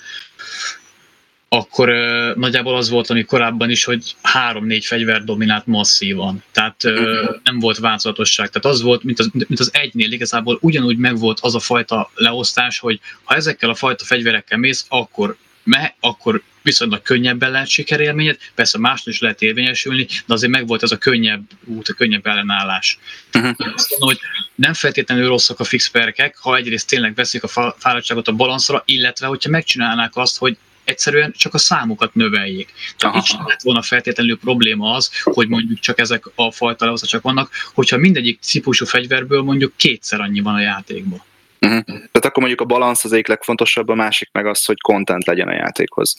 S2: akkor uh, nagyjából az volt, ami korábban is, hogy három-négy fegyver dominált masszívan. Tehát uh, nem volt változatosság. Tehát az volt, mint az, mint az egynél igazából ugyanúgy megvolt az a fajta leosztás, hogy ha ezekkel a fajta fegyverekkel mész, akkor me, akkor viszonylag könnyebben lehet sikerélményed, persze másnál is lehet érvényesülni, de azért megvolt ez a könnyebb út, a könnyebb ellenállás. Uh-huh. Azt mondom, hogy nem feltétlenül rosszak a fix perkek, ha egyrészt tényleg veszik a fáradtságot a balanszra, illetve hogyha megcsinálnák azt, hogy egyszerűen csak a számokat növeljék. Tehát itt sem lett volna feltétlenül probléma az, hogy mondjuk csak ezek a fajta csak vannak, hogyha mindegyik típusú fegyverből mondjuk kétszer annyi van a játékban.
S1: Uh-huh. Tehát akkor mondjuk a balansz az egyik legfontosabb, a másik meg az, hogy content legyen a játékhoz.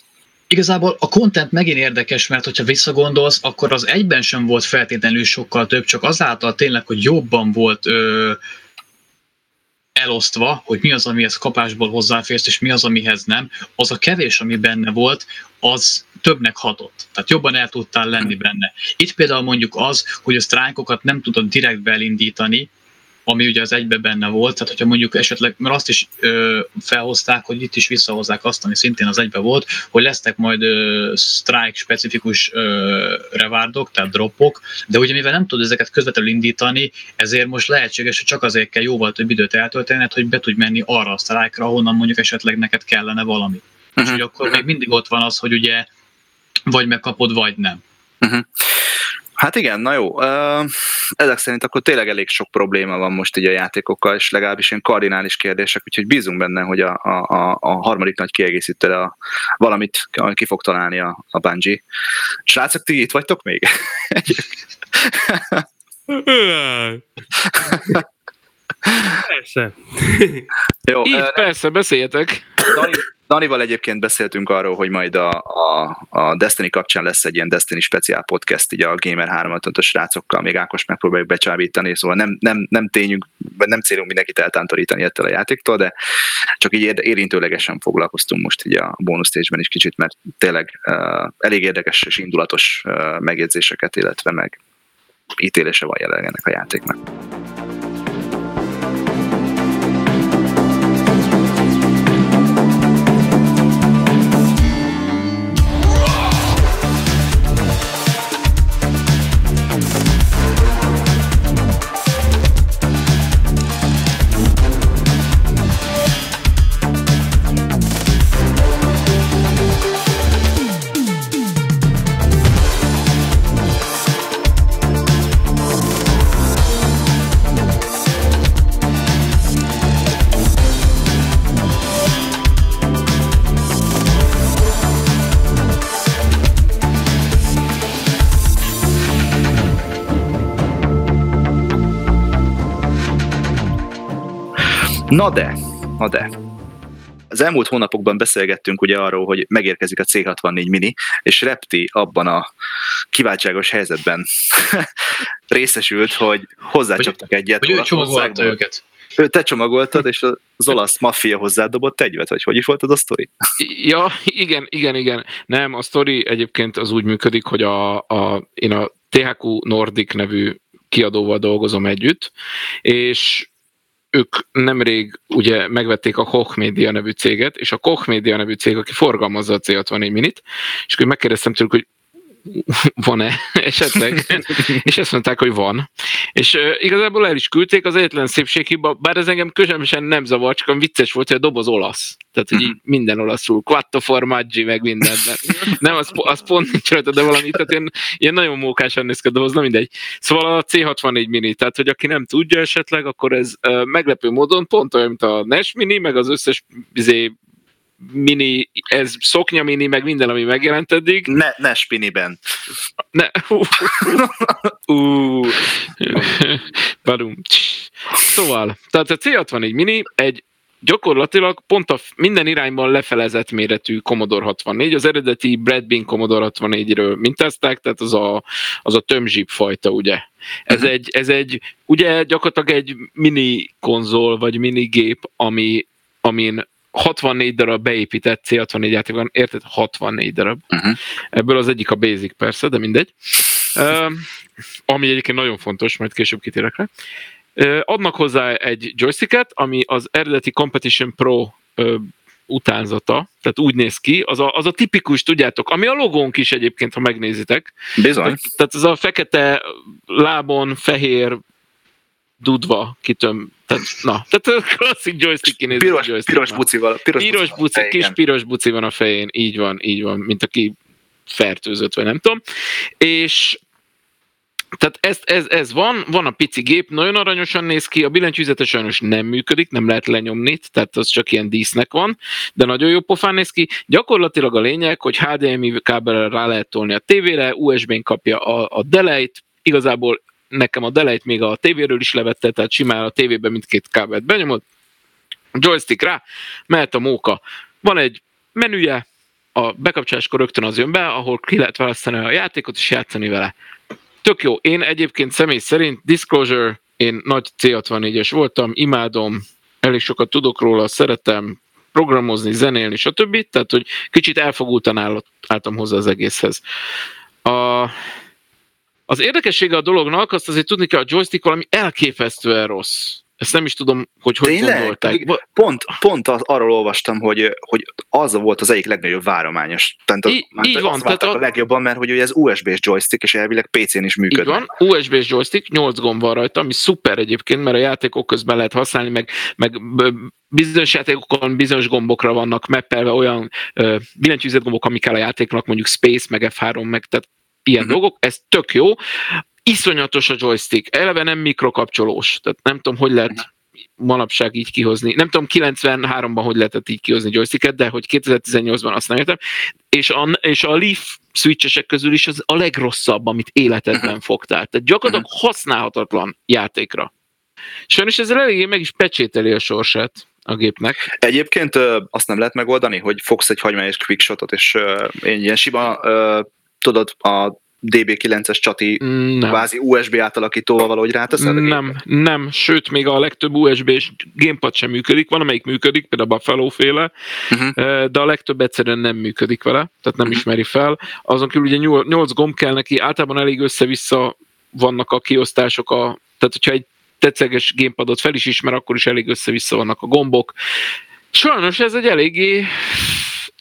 S2: Igazából a content megint érdekes, mert hogyha visszagondolsz, akkor az egyben sem volt feltétlenül sokkal több, csak azáltal tényleg, hogy jobban volt ö, elosztva, hogy mi az, amihez kapásból hozzáférsz, és mi az, amihez nem, az a kevés, ami benne volt, az többnek hatott. Tehát jobban el tudtál lenni benne. Itt például mondjuk az, hogy a sztrájkokat nem tudod direkt belindítani, ami ugye az egybe benne volt, tehát hogyha mondjuk esetleg, mert azt is ö, felhozták, hogy itt is visszahozzák azt, ami szintén az egybe volt, hogy lesznek majd ö, strike specifikus ö, revárdok, tehát droppok, de ugye mivel nem tud ezeket közvetlenül indítani, ezért most lehetséges, hogy csak azért kell jóval több időt eltöltened, hogy be tudj menni arra a strike-ra, ahonnan mondjuk esetleg neked kellene valami. Uh-huh. És hogy akkor még mindig ott van az, hogy ugye vagy megkapod, vagy nem. Uh-huh.
S1: Hát igen, na jó. Ezek szerint akkor tényleg elég sok probléma van most így a játékokkal, és legalábbis ilyen kardinális kérdések, úgyhogy bízunk benne, hogy a, a, a harmadik nagy kiegészítőre a, valamit ki fog találni a, a Bungie. Srácok, ti itt vagytok még?
S3: Persze.
S4: Jó, uh, persze, beszéljetek.
S1: Dani, Danival egyébként beszéltünk arról, hogy majd a, a, a Destiny kapcsán lesz egy ilyen Destiny speciál podcast, így a Gamer 3 a srácokkal, még Ákos megpróbáljuk becsábítani, szóval nem, nem, nem tényünk, nem célunk mindenkit eltántorítani ettől a játéktól, de csak így érintőlegesen foglalkoztunk most így a bónusz stage is kicsit, mert tényleg uh, elég érdekes és indulatos uh, megjegyzéseket, illetve meg ítélése van jelenleg ennek a játéknak. Na de, na de. Az elmúlt hónapokban beszélgettünk ugye arról, hogy megérkezik a C64 Mini, és Repti abban a kiváltságos helyzetben részesült, hogy hozzácsaptak egyet.
S2: Hogy ő csomagolta őket.
S1: Ő te csomagoltad, és az olasz maffia hozzádobott egyet, vagy hogy is volt az a sztori?
S4: Ja, igen, igen, igen. Nem, a sztori egyébként az úgy működik, hogy a, a, én a THQ Nordic nevű kiadóval dolgozom együtt, és ők nemrég ugye megvették a Koch Media nevű céget, és a Koch Media nevű cég, aki forgalmazza a C64 minit, és akkor megkérdeztem tőlük, hogy van-e esetleg, és ezt mondták, hogy van. És uh, igazából el is küldték, az egyetlen szépséghiba, bár ez engem közömsen nem zavar, csak vicces volt, hogy a doboz olasz. Tehát, hogy így minden olaszul, quattro formaggi, meg minden. Nem, az, az pont nincs rajta, de valami, tehát ilyen, ilyen nagyon mókásan néz ki a doboz, na mindegy. Szóval a C64 mini, tehát, hogy aki nem tudja esetleg, akkor ez uh, meglepő módon pont olyan, mint a NES mini, meg az összes izé, mini, ez szoknya mini, meg minden, ami megjelent eddig.
S1: Ne, ne spiniben.
S4: Ne, uh, Badum. Szóval, tehát a C64 mini egy gyakorlatilag pont a minden irányban lefelezett méretű Commodore 64, az eredeti Brad Bean Commodore 64-ről mintázták, tehát az a, az a tömzsip fajta, ugye. Ez, uh-huh. egy, ez egy, ugye gyakorlatilag egy mini konzol, vagy mini gép, ami, amin 64 darab beépített C64 játék van, érted? 64 darab. Uh-huh. Ebből az egyik a Basic persze, de mindegy. Uh, ami egyébként nagyon fontos, majd később kitérek rá. Uh, adnak hozzá egy joysticket, ami az eredeti Competition Pro uh, utánzata, tehát úgy néz ki, az a, az a tipikus, tudjátok, ami a logónk is egyébként, ha megnézitek.
S1: Bizony.
S4: Tehát, tehát ez a fekete lábon, fehér dudva kitöm, tehát, na, tehát klasszik joystick kinéző
S1: piros,
S4: joystick.
S1: Piros bucival.
S4: Piros, piros buci, buci kis piros buci van a fején, így van, így van, mint aki fertőzött, vagy nem tudom. És tehát ez, ez, ez van, van a pici gép, nagyon aranyosan néz ki, a billentyűzete sajnos nem működik, nem lehet lenyomni, tehát az csak ilyen dísznek van, de nagyon jó pofán néz ki. Gyakorlatilag a lényeg, hogy HDMI kábelre rá lehet tolni a tévére, USB-n kapja a, a delejt, igazából nekem a delejt még a tévéről is levette, tehát simán a tévében mindkét kábelt benyomod, joystick rá, mehet a móka. Van egy menüje, a bekapcsoláskor rögtön az jön be, ahol ki lehet választani a játékot és játszani vele. Tök jó. Én egyébként személy szerint Disclosure, én nagy C64-es voltam, imádom, elég sokat tudok róla, szeretem programozni, zenélni, stb. Tehát, hogy kicsit elfogultan álltam hozzá az egészhez. A, az érdekessége a dolognak, azt azért tudni kell, a joystick valami elképesztően rossz. Ezt nem is tudom, hogy hogy Tényleg? gondolták.
S1: Pont, pont az, arról olvastam, hogy, hogy az volt az egyik legnagyobb várományos. Tehát
S4: így, az, így van.
S1: Tehát a, a legjobban, mert hogy ez USB-s joystick, és elvileg PC-n is működik.
S4: Így van, USB-s joystick, 8 gomb van rajta, ami szuper egyébként, mert a játékok közben lehet használni, meg, meg bizonyos játékokon bizonyos gombokra vannak meppelve olyan uh, billentyűzet gombok, amik kell a játéknak, mondjuk Space, meg F3, meg tehát ilyen uh-huh. dolgok, ez tök jó. Iszonyatos a joystick, eleve nem mikrokapcsolós, tehát nem tudom, hogy lehet uh-huh. manapság így kihozni. Nem tudom, 93-ban hogy lehetett így kihozni joysticket, de hogy 2018-ban azt nem értem. És a, és a Leaf switchesek közül is az a legrosszabb, amit életedben uh-huh. fogtál. Tehát gyakorlatilag használhatatlan játékra. Sajnos ezzel eléggé meg is pecsételi a sorsát a gépnek.
S1: Egyébként ö, azt nem lehet megoldani, hogy fogsz egy hagyományos quickshotot, és ö, ilyen sima ö, tudod, a DB9-es csati nem. kvázi USB átalakítóval valahogy ráteszed?
S4: Nem, nem, sőt, még a legtöbb USB-s gamepad sem működik, van amelyik működik, például a Buffalo féle, uh-huh. de a legtöbb egyszerűen nem működik vele, tehát nem uh-huh. ismeri fel. Azon kívül ugye 8 gomb kell neki, általában elég össze-vissza vannak a kiosztások, a, tehát hogyha egy tetszeges gamepadot fel is ismer, akkor is elég össze-vissza vannak a gombok. Sajnos ez egy eléggé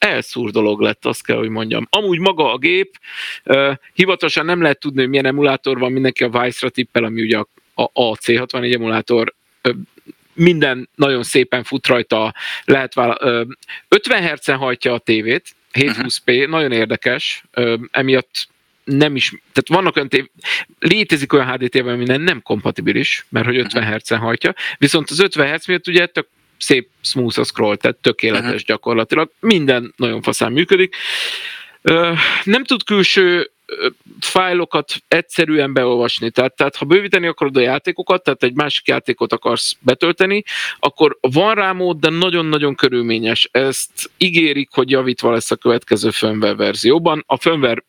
S4: elszúr dolog lett, azt kell, hogy mondjam. Amúgy maga a gép, uh, hivatalosan nem lehet tudni, hogy milyen emulátor van, mindenki a Vice-ra tippel, ami ugye a, a, a C64 emulátor, uh, minden nagyon szépen fut rajta, lehet vála- uh, 50 Hz-en hajtja a tévét, 720p, uh-huh. nagyon érdekes, uh, emiatt nem is, tehát vannak olyan tév, létezik olyan HDTV, ami nem kompatibilis, mert hogy 50 uh-huh. Hz-en hajtja, viszont az 50 Hz miatt ugye tök szép smooth a scroll, tehát tökéletes uh-huh. gyakorlatilag. Minden nagyon faszán működik. Nem tud külső fájlokat egyszerűen beolvasni. Tehát, tehát ha bővíteni akarod a játékokat, tehát egy másik játékot akarsz betölteni, akkor van rá mód, de nagyon-nagyon körülményes. Ezt ígérik, hogy javítva lesz a következő firmware verzióban. A firmware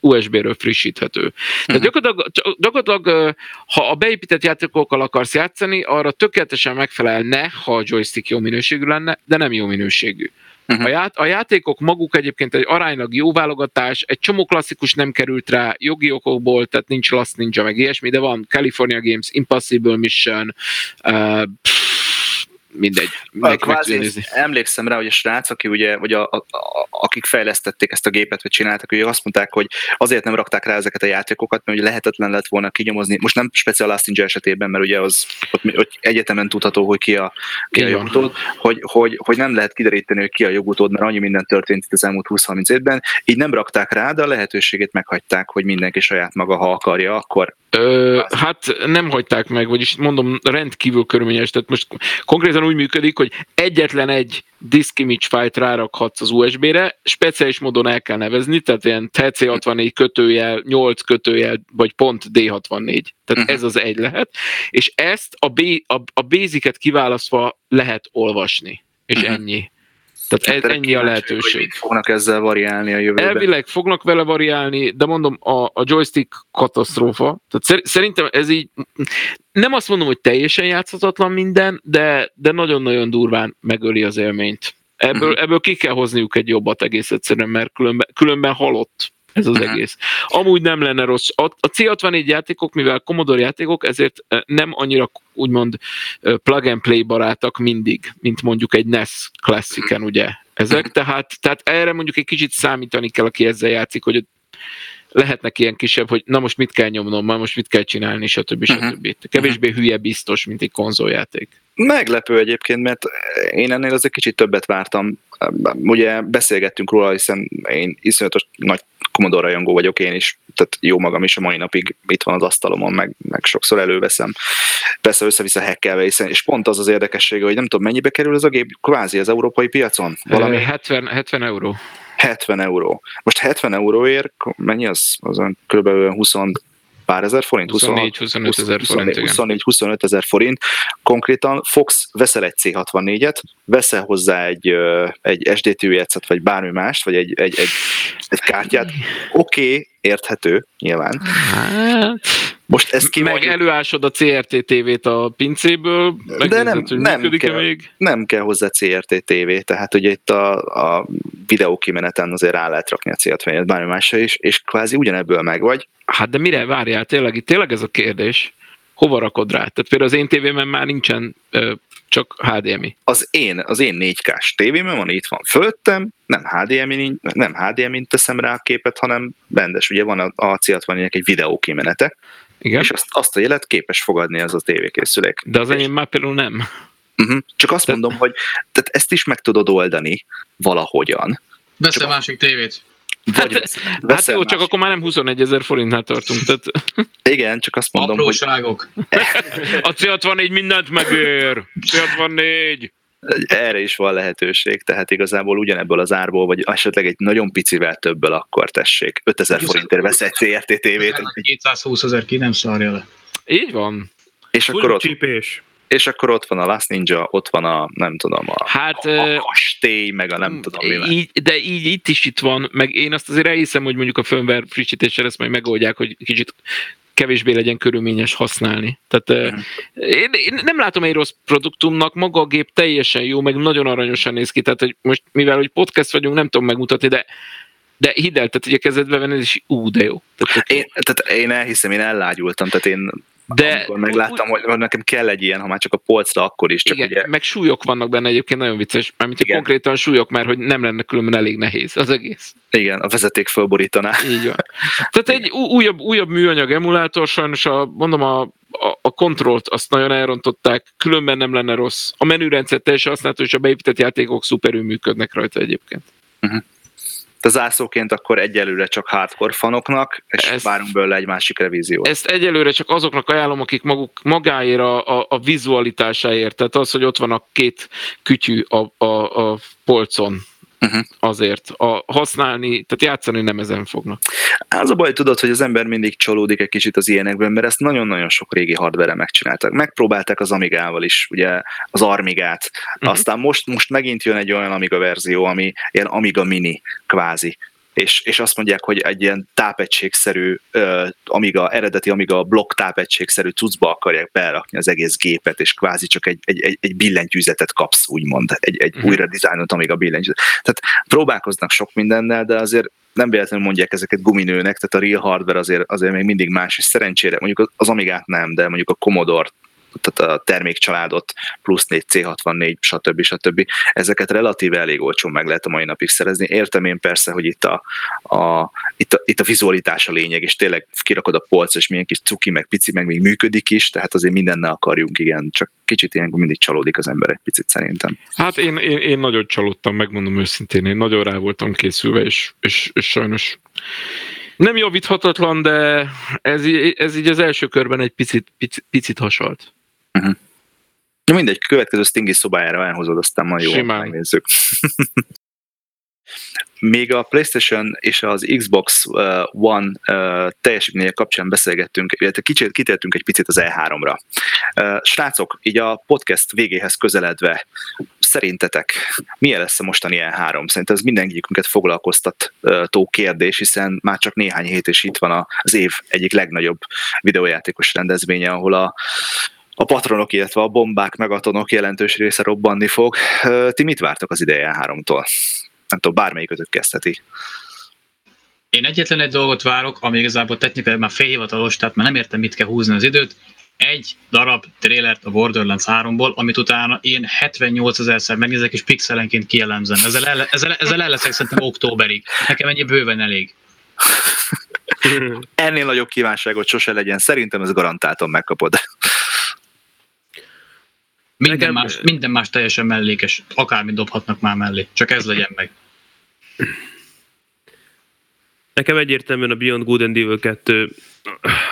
S4: USB-ről frissíthető. Tehát mhm. gyakorlatilag, gyakorlatilag, ha a beépített játékokkal akarsz játszani, arra tökéletesen megfelelne, ha a joystick jó minőségű lenne, de nem jó minőségű. Uh-huh. A, ját, a játékok maguk egyébként egy aránylag jó válogatás, egy csomó klasszikus nem került rá jogi okokból, tehát nincs Last Ninja meg ilyesmi, de van California Games, Impossible Mission, uh, pff, mindegy.
S1: Kvázi, emlékszem rá, hogy a srác, aki ugye, vagy a, a, a, akik fejlesztették ezt a gépet, vagy csináltak, ugye azt mondták, hogy azért nem rakták rá ezeket a játékokat, mert ugye lehetetlen lett volna kinyomozni. Most nem speciál Last Ninja esetében, mert ugye az ott, ott egyetemen tudható, hogy ki a, ki a jogutód, hogy, hogy, hogy, nem lehet kideríteni, hogy ki a jogutód, mert annyi minden történt itt az elmúlt 20-30 évben. Így nem rakták rá, de a lehetőségét meghagyták, hogy mindenki saját maga, ha akarja, akkor
S4: Ö, hát nem hagyták meg, vagyis mondom, rendkívül körülményes. Tehát most konkrétan úgy működik, hogy egyetlen egy disk image file rárakhatsz az USB-re, speciális módon el kell nevezni, tehát ilyen TC64 kötőjel, 8 kötőjel, vagy pont D64. Tehát uh-huh. ez az egy lehet. És ezt a, B, a, a basic-et kiválasztva lehet olvasni. És uh-huh. ennyi. Tehát ez, ennyi a lehetőség. Hogy
S1: fognak ezzel variálni a jövőben?
S4: Elvileg fognak vele variálni, de mondom, a, a joystick katasztrófa. Tehát szerintem ez így, nem azt mondom, hogy teljesen játszhatatlan minden, de, de nagyon-nagyon durván megöli az élményt. Ebből, uh-huh. ebből ki kell hozniuk egy jobbat egész egyszerűen, mert különben, különben halott ez az uh-huh. egész. Amúgy nem lenne rossz. A, a C64 játékok, mivel Commodore játékok, ezért nem annyira úgymond plug and play barátak mindig, mint mondjuk egy NES klassziken, ugye ezek. Tehát, tehát erre mondjuk egy kicsit számítani kell, aki ezzel játszik, hogy lehetnek ilyen kisebb, hogy na most mit kell nyomnom, ma most mit kell csinálni, stb. stb. Uh-huh. Kevésbé hülye biztos, mint egy konzoljáték.
S1: Meglepő egyébként, mert én ennél azért kicsit többet vártam. Ugye beszélgettünk róla, hiszen én iszonyatos nagy Commodore rajongó vagyok én is, tehát jó magam is a mai napig itt van az asztalomon, meg, meg sokszor előveszem. Persze össze-vissza hekkelve, hiszen, és pont az az érdekessége, hogy nem tudom, mennyibe kerül ez a gép kvázi az európai piacon?
S4: Valami 70, 70 euró.
S1: 70 euró. Most 70 euróért mennyi az? Az kb. 20 pár ezer forint?
S4: 24-25 ezer forint.
S1: 24-25 ezer forint. Konkrétan Fox veszel egy C64-et, veszel hozzá egy, egy SDT jegyzet, vagy bármi mást, vagy egy, egy, egy, egy kártyát. Oké, okay, érthető, nyilván.
S4: Most ezt ki Meg előásod a CRT TV-t a pincéből,
S1: de nem, hogy nem, kell, még? nem kell hozzá CRT TV, tehát ugye itt a, a videókimeneten azért rá lehet rakni a CRT-et bármi másra is, és kvázi ugyanebből meg vagy.
S4: Hát de mire várjál tényleg? Itt tényleg ez a kérdés. Hova rakod rá? Tehát például az én tévében már nincsen csak HDMI.
S1: Az én, az én 4K-s tévében van, itt van fölöttem, nem HDMI, nem HDMI-n teszem rá a képet, hanem rendes, ugye van a, a van egy videókimenete, igen. és azt, azt a jelet képes fogadni az a tévékészülék.
S4: De az enyém már például nem.
S1: Uh-huh. Csak azt tehát... mondom, hogy tehát ezt is meg tudod oldani valahogyan.
S2: Veszel másik tévét.
S4: Vagy hát, veszel, hát jó, csak akkor már nem 21 ezer forintnál tartunk. Tehát...
S1: Igen, csak azt mondom,
S2: Apróságok.
S4: hogy... a C64 mindent megér. C64
S1: erre is van lehetőség, tehát igazából ugyanebből az árból, vagy esetleg egy nagyon picivel többől akkor tessék. 5000 forintért vesz egy CRT TV-t.
S2: 220 ezer ki nem szarja le.
S4: Így van.
S1: És akkor ott, csípés. és akkor ott van a Last Ninja, ott van a, nem tudom, a,
S4: hát,
S1: a kastély, meg a nem tudom mi
S4: így, De így itt is itt van, meg én azt azért elhiszem, hogy mondjuk a firmware frissítéssel ezt majd megoldják, hogy kicsit kevésbé legyen körülményes használni. Tehát én, én nem látom egy rossz produktumnak, maga a gép teljesen jó, meg nagyon aranyosan néz ki, tehát hogy most mivel hogy podcast vagyunk, nem tudom megmutatni, de de hidd el, tehát a kezedbe venni, és ú, de jó.
S1: Tehát, én, tehát én elhiszem, én ellágyultam, tehát én de amikor megláttam, hogy nekem kell egy ilyen, ha már csak a polcra, akkor is. Csak
S4: igen,
S1: ugye...
S4: meg súlyok vannak benne egyébként nagyon vicces, mármint igen. konkrétan súlyok, mert hogy nem lenne különben elég nehéz az egész.
S1: Igen, a vezeték fölborítaná.
S4: Így van. Tehát egy újabb, újabb műanyag emulátor, sajnos a, mondom, a, a, a kontrollt azt nagyon elrontották, különben nem lenne rossz. A menürendszer teljesen használható, és a beépített játékok szuperül működnek rajta egyébként. Uh-huh
S1: de zászóként akkor egyelőre csak hardcore fanoknak, és ezt, várunk belőle egy másik revíziót.
S4: Ezt egyelőre csak azoknak ajánlom, akik maguk magáért a, a, a vizualitásáért, tehát az, hogy ott van a két kütyű a, a, a polcon, uh-huh. azért. A használni, tehát játszani nem ezen fognak.
S1: Az a baj, tudod, hogy az ember mindig csalódik egy kicsit az ilyenekben, mert ezt nagyon-nagyon sok régi hardware megcsináltak. Megpróbálták az Amigával is, ugye az Armigát, uh-huh. aztán most, most megint jön egy olyan Amiga verzió, ami ilyen Amiga Mini kvázi és, és azt mondják, hogy egy ilyen tápegységszerű, uh, Amiga, eredeti Amiga blokk tápegységszerű cuccba akarják berakni az egész gépet, és kvázi csak egy, egy, egy, egy billentyűzetet kapsz, úgymond, egy, egy uh-huh. újra dizájnolt Amiga billentyűzet. Tehát próbálkoznak sok mindennel, de azért nem véletlenül mondják ezeket guminőnek, tehát a real hardware azért, azért még mindig más, és szerencsére mondjuk az Amigát nem, de mondjuk a Commodore tehát a termékcsaládot, plusz 4 C64, stb. stb. Ezeket relatíve elég olcsón meg lehet a mai napig szerezni. Értem én persze, hogy itt a, a, itt a, itt a vizualitás a lényeg, és tényleg kirakod a polc, és milyen kis cuki, meg pici, meg még működik is, tehát azért mindennel akarjunk, igen, csak kicsit ilyenkor mindig csalódik az ember egy picit szerintem.
S4: Hát én, én, én nagyon csalódtam, megmondom őszintén, én nagyon rá voltam készülve, és, és, és sajnos nem javíthatatlan, de ez, ez így az első körben egy picit, picit, picit hasalt.
S1: Uh-huh. Na mindegy, következő Stingy szobájára elhozod, aztán majd jól megnézzük. Még a PlayStation és az Xbox One teljesítménye kapcsán beszélgettünk, illetve kicsit kitértünk egy picit az E3-ra. Srácok, így a podcast végéhez közeledve, szerintetek milyen lesz a mostani E3? Szerintem ez mindenkünket foglalkoztató kérdés, hiszen már csak néhány hét és itt van az év egyik legnagyobb videójátékos rendezvénye, ahol a a patronok, illetve a bombák, megatonok jelentős része robbanni fog. Ti mit vártok az ideje háromtól? Nem tudom, bármelyikőtök kezdheti.
S2: Én egyetlen egy dolgot várok, ami igazából technikai már félhivatalos, tehát már nem értem, mit kell húzni az időt. Egy darab trélert a Borderlands 3-ból, amit utána én 78 ezerszer megnézek, és pixelenként kielemzem. Ezzel el, ezzel, ezzel el leszek szerintem októberig. Nekem ennyi bőven elég.
S1: Ennél nagyobb kívánságot sose legyen. Szerintem ez garantáltan megkapod.
S2: Minden, Nekem... más, minden más teljesen mellékes, akármit dobhatnak már mellé, csak ez legyen meg.
S3: Nekem egyértelműen a Beyond Good and Evil 2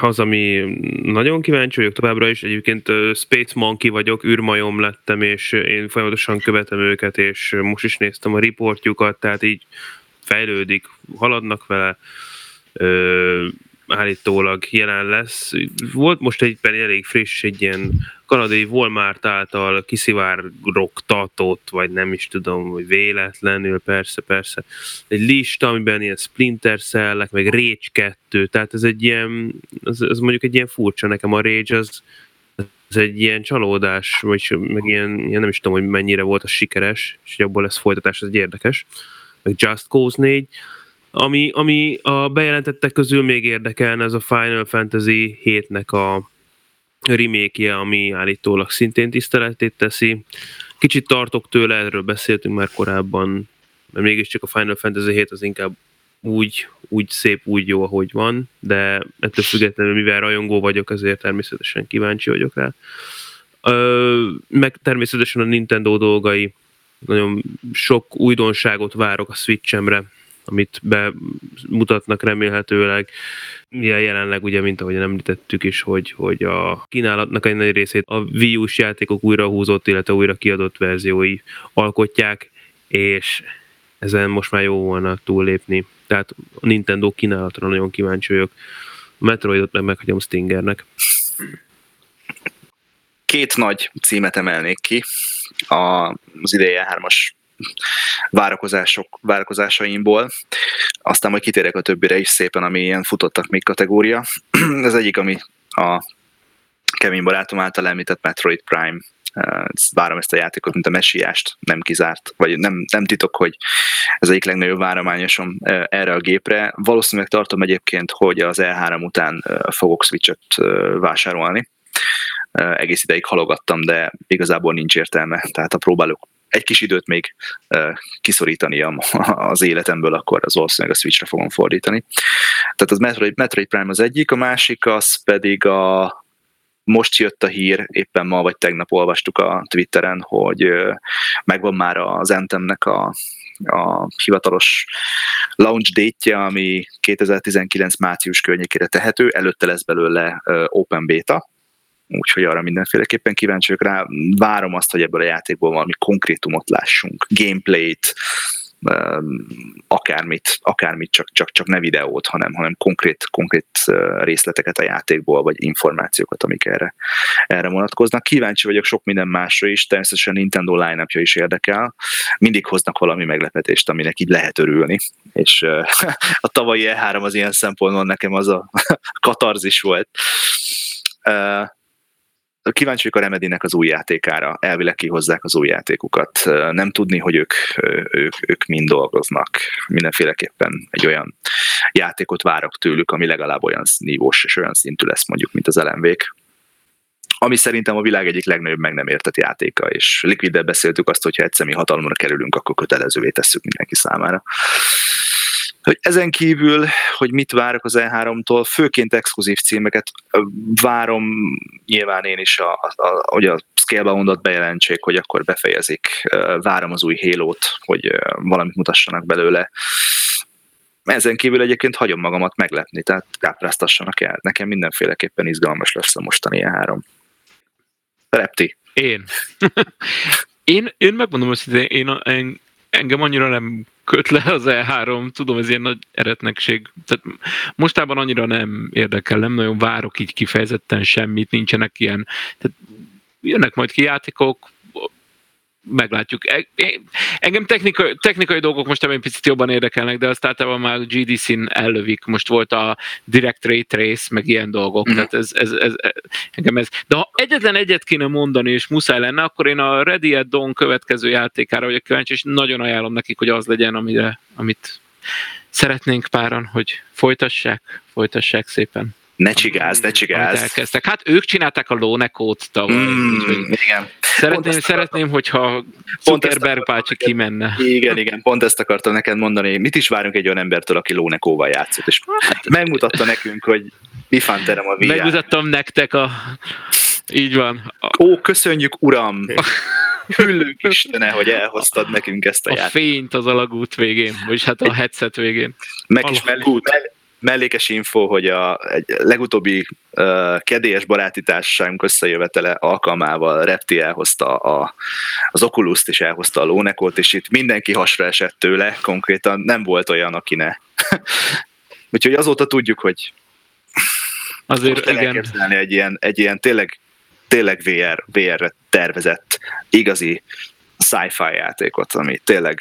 S3: az, ami nagyon kíváncsi vagyok továbbra is. Egyébként Space Monkey vagyok, űrmajom lettem, és én folyamatosan követem őket, és most is néztem a riportjukat, tehát így fejlődik, haladnak vele állítólag jelen lesz. Volt most egyben elég friss egy ilyen kanadai Walmart által kiszivárogtatott, vagy nem is tudom, hogy véletlenül, persze, persze, egy lista, amiben ilyen Splinter Cell-ek, meg Rage 2, tehát ez egy ilyen, ez, ez mondjuk egy ilyen furcsa, nekem a Rage az, ez egy ilyen csalódás, vagy meg ilyen, ilyen, nem is tudom, hogy mennyire volt a sikeres, és hogy abból lesz folytatás, ez egy érdekes. Meg Just Cause 4, ami, ami a bejelentettek közül még érdekelne, ez a Final Fantasy 7-nek a remake ami állítólag szintén tiszteletét teszi. Kicsit tartok tőle, erről beszéltünk már korábban, mert mégiscsak a Final Fantasy 7 az inkább úgy, úgy szép, úgy jó, ahogy van, de ettől függetlenül, mivel rajongó vagyok, ezért természetesen kíváncsi vagyok rá. Meg természetesen a Nintendo dolgai, nagyon sok újdonságot várok a Switch-emre, amit bemutatnak remélhetőleg. Ja, jelenleg ugye, mint ahogy említettük is, hogy, hogy a kínálatnak egy nagy részét a Wii U-s játékok újrahúzott, illetve újra kiadott verziói alkotják, és ezen most már jó volna túllépni. Tehát a Nintendo kínálatra nagyon kíváncsi vagyok. A Metroidot meg meghagyom Stingernek.
S1: Két nagy címet emelnék ki. A, az ideje hármas várakozások, várakozásaimból. Aztán majd kitérek a többire is szépen, ami ilyen futottak még kategória. Ez egyik, ami a Kevin barátom által említett Metroid Prime várom ezt a játékot, mint a messiást, nem kizárt, vagy nem, nem titok, hogy ez egyik legnagyobb várományosom erre a gépre. Valószínűleg tartom egyébként, hogy az E3 után fogok Switch-et vásárolni. Egész ideig halogattam, de igazából nincs értelme, tehát a próbálok egy kis időt még kiszorítani az életemből, akkor az valószínűleg a Switchre fogom fordítani. Tehát az Metroid, Metroid Prime az egyik, a másik az pedig a most jött a hír, éppen ma vagy tegnap olvastuk a Twitteren, hogy megvan már az Anthemnek a, a hivatalos launch date ami 2019 március környékére tehető, előtte lesz belőle open beta, úgyhogy arra mindenféleképpen kíváncsi vagyok rá. Várom azt, hogy ebből a játékból valami konkrétumot lássunk, gameplayt, akármit, akármit csak, csak, csak ne videót, hanem, hanem konkrét, konkrét részleteket a játékból, vagy információkat, amik erre, erre vonatkoznak. Kíváncsi vagyok sok minden másra is, természetesen Nintendo line is érdekel. Mindig hoznak valami meglepetést, aminek így lehet örülni, és a tavalyi E3 az ilyen szempontból nekem az a katarzis volt kíváncsi vagyok a Remedinek az új játékára, elvileg kihozzák az új játékukat. Nem tudni, hogy ők, ők, ők mind dolgoznak. Mindenféleképpen egy olyan játékot várok tőlük, ami legalább olyan nívós és olyan szintű lesz mondjuk, mint az lmv ami szerintem a világ egyik legnagyobb meg nem értett játéka, és Liquiddel beszéltük azt, hogyha egyszer mi hatalomra kerülünk, akkor kötelezővé tesszük mindenki számára. Hogy ezen kívül, hogy mit várok az E3-tól, főként exkluzív címeket várom, nyilván én is, a, a, hogy a Scalebound-ot bejelentsék, hogy akkor befejezik, várom az új Halo-t, hogy valamit mutassanak belőle. Ezen kívül egyébként hagyom magamat meglepni, tehát kápráztassanak el. Nekem mindenféleképpen izgalmas lesz a mostani E3. Repti.
S4: Én. én, én megmondom hogy én, én engem annyira nem köt le az E3, tudom, ez ilyen nagy eretnekség. Tehát mostában annyira nem érdekel, nem nagyon várok így kifejezetten semmit, nincsenek ilyen, tehát jönnek majd ki játékok, meglátjuk. E, e, engem technikai, technikai dolgok most egy picit jobban érdekelnek, de azt általában már GDC-n ellövik. Most volt a Direct Ray Trace, meg ilyen dolgok. Mm. Tehát ez, ez, ez, engem ez. De ha egyetlen egyet kéne mondani, és muszáj lenne, akkor én a Ready at Dawn következő játékára vagyok kíváncsi, és nagyon ajánlom nekik, hogy az legyen, amire, amit szeretnénk páran, hogy folytassák, folytassák szépen.
S1: Ne csigázz, ne csigázz.
S4: Elkezdtek. Hát ők csinálták a Lónekót tavaly. Mm,
S1: igen.
S4: Szeretném, szeretném hogyha Zuckerberg bácsi kimenne.
S1: Igen, igen, pont ezt akartam neked mondani. Mit is várunk egy olyan embertől, aki Lónekóval játszott, és hát, megmutatta nekünk, hogy mi fanterem a VR.
S4: Megmutattam nektek a... Így van.
S1: Ó, köszönjük, uram! Hüllők Istene, hogy elhoztad nekünk ezt a, a játékot.
S4: A fényt az alagút végén, vagyis hát a headset végén.
S1: Meg is mellé, mellékes info, hogy a egy legutóbbi uh, kedélyes baráti társaságunk összejövetele alkalmával Repti elhozta a, az oculus és elhozta a lónekot, és itt mindenki hasra esett tőle, konkrétan nem volt olyan, aki ne. Úgyhogy azóta tudjuk, hogy
S4: azért igen.
S1: egy ilyen, egy ilyen tényleg, tényleg VR, VR-re tervezett igazi sci-fi játékot, ami tényleg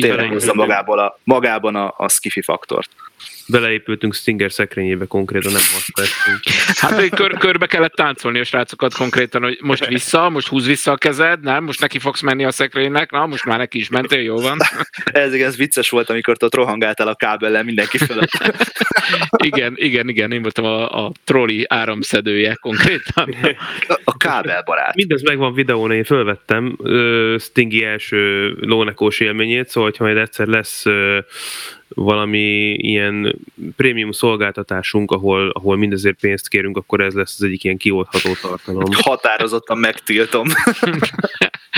S1: tényleg hozza magából a, magában a, a skifi faktort
S3: beleépültünk Stinger szekrényébe konkrétan, nem használtunk.
S4: Hát kör, körbe kellett táncolni a srácokat konkrétan, hogy most vissza, most húz vissza a kezed, nem, most neki fogsz menni a szekrénynek, na, most már neki is mentél, jó van.
S1: ez, ez vicces volt, amikor ott rohangáltál a kábellel mindenki fölött.
S4: igen, igen, igen, én voltam a, a trolli áramszedője konkrétan.
S1: A, a kábelbarát.
S3: Mindez megvan videón, én fölvettem uh, Stingy első lónekós élményét, szóval ha majd egyszer lesz uh, valami ilyen prémium szolgáltatásunk, ahol, ahol mindezért pénzt kérünk, akkor ez lesz az egyik ilyen kioldható tartalom.
S1: Határozottan megtiltom.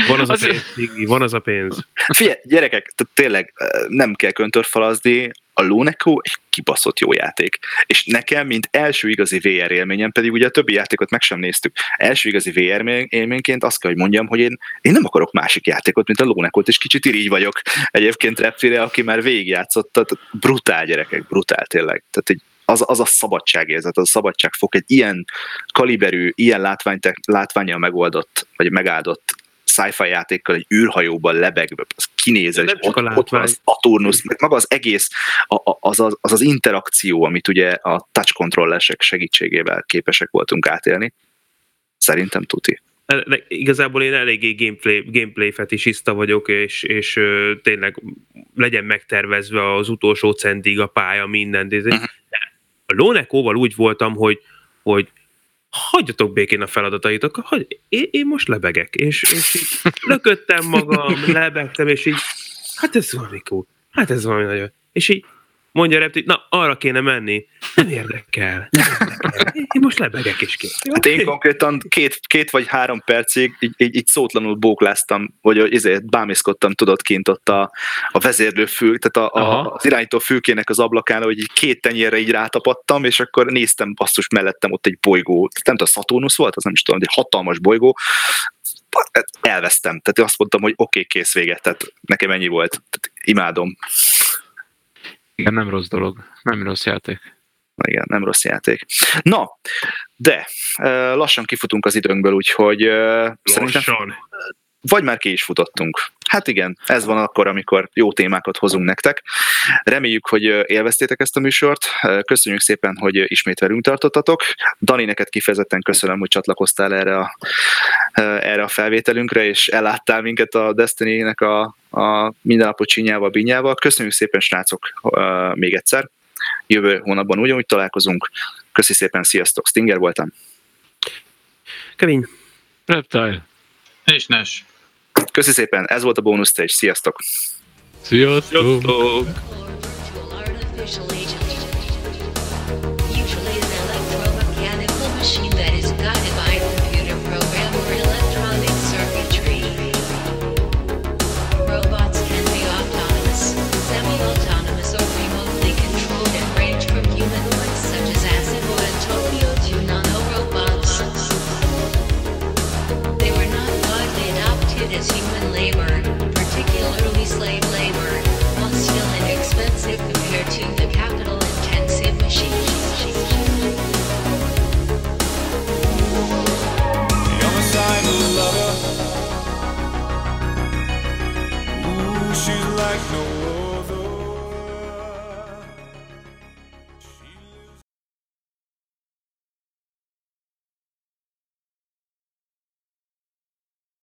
S3: Van az, az a pénz, van az a pénz.
S1: Figyelj, gyerekek, tényleg nem kell köntörfalazni, a Luneco egy kibaszott jó játék. És nekem, mint első igazi VR élményem, pedig ugye a többi játékot meg sem néztük, első igazi VR élményként azt kell, hogy mondjam, hogy én, én nem akarok másik játékot, mint a Lunecot, és kicsit irigy vagyok egyébként Reptile, aki már végigjátszott, brutál gyerekek, brutál tényleg. Tehát egy az, az a szabadságérzet, az a szabadságfok, egy ilyen kaliberű, ilyen látványt, látványjal megoldott, vagy megáldott sci-fi játékkal egy űrhajóban lebegve, az kinézel, és ott, ott van az Saturnus, meg maga az egész, az, az, az az interakció, amit ugye a touch controllersek segítségével képesek voltunk átélni. Szerintem tuti.
S3: Igazából én eléggé gameplay, gameplay fetisista vagyok, és, és tényleg legyen megtervezve az utolsó centig a pálya, minden. Uh-huh. A Lónekóval úgy voltam, hogy, hogy hagyjatok békén a feladataitok, hogy én, én most lebegek, és, és így lököttem magam, lebegtem, és így, hát ez valami cool, hát ez valami nagyon, és így mondja a repti, na arra kéne menni, nem érdekel, nem érdekel. Én most lebegek is kész.
S1: Hát én konkrétan két, két vagy három percig így, így, így szótlanul bókláztam, vagy ezért bámészkodtam, tudod, kint ott a, a vezérlő fül, tehát a, a, az irányító fülkének az ablakán, hogy így két tenyérre így rátapadtam, és akkor néztem basszus mellettem ott egy bolygó, nem tudom, Saturnus volt, az nem is tudom, egy hatalmas bolygó, elvesztem. Tehát azt mondtam, hogy oké, okay, kész véget, tehát nekem ennyi volt. Tehát imádom.
S4: Igen, nem rossz dolog. Nem rossz játék.
S1: Igen, nem rossz játék. Na, de lassan kifutunk az időnkből, úgyhogy lassan. szerintem vagy már ki is futottunk. Hát igen, ez van akkor, amikor jó témákat hozunk nektek. Reméljük, hogy élveztétek ezt a műsort. Köszönjük szépen, hogy ismét velünk tartottatok. Dani, neked kifejezetten köszönöm, hogy csatlakoztál erre a, erre a felvételünkre, és elláttál minket a Destiny-nek a, a mindennapos csinyával, binyával. Köszönjük szépen, srácok, még egyszer. Jövő hónapban ugyanúgy találkozunk. Köszi szépen, sziasztok! Stinger voltam.
S5: Kevin.
S4: Reptile.
S2: És Nes.
S1: Köszi szépen, ez volt a Bonus Stage, sziasztok!
S4: Sziasztok!
S5: sziasztok.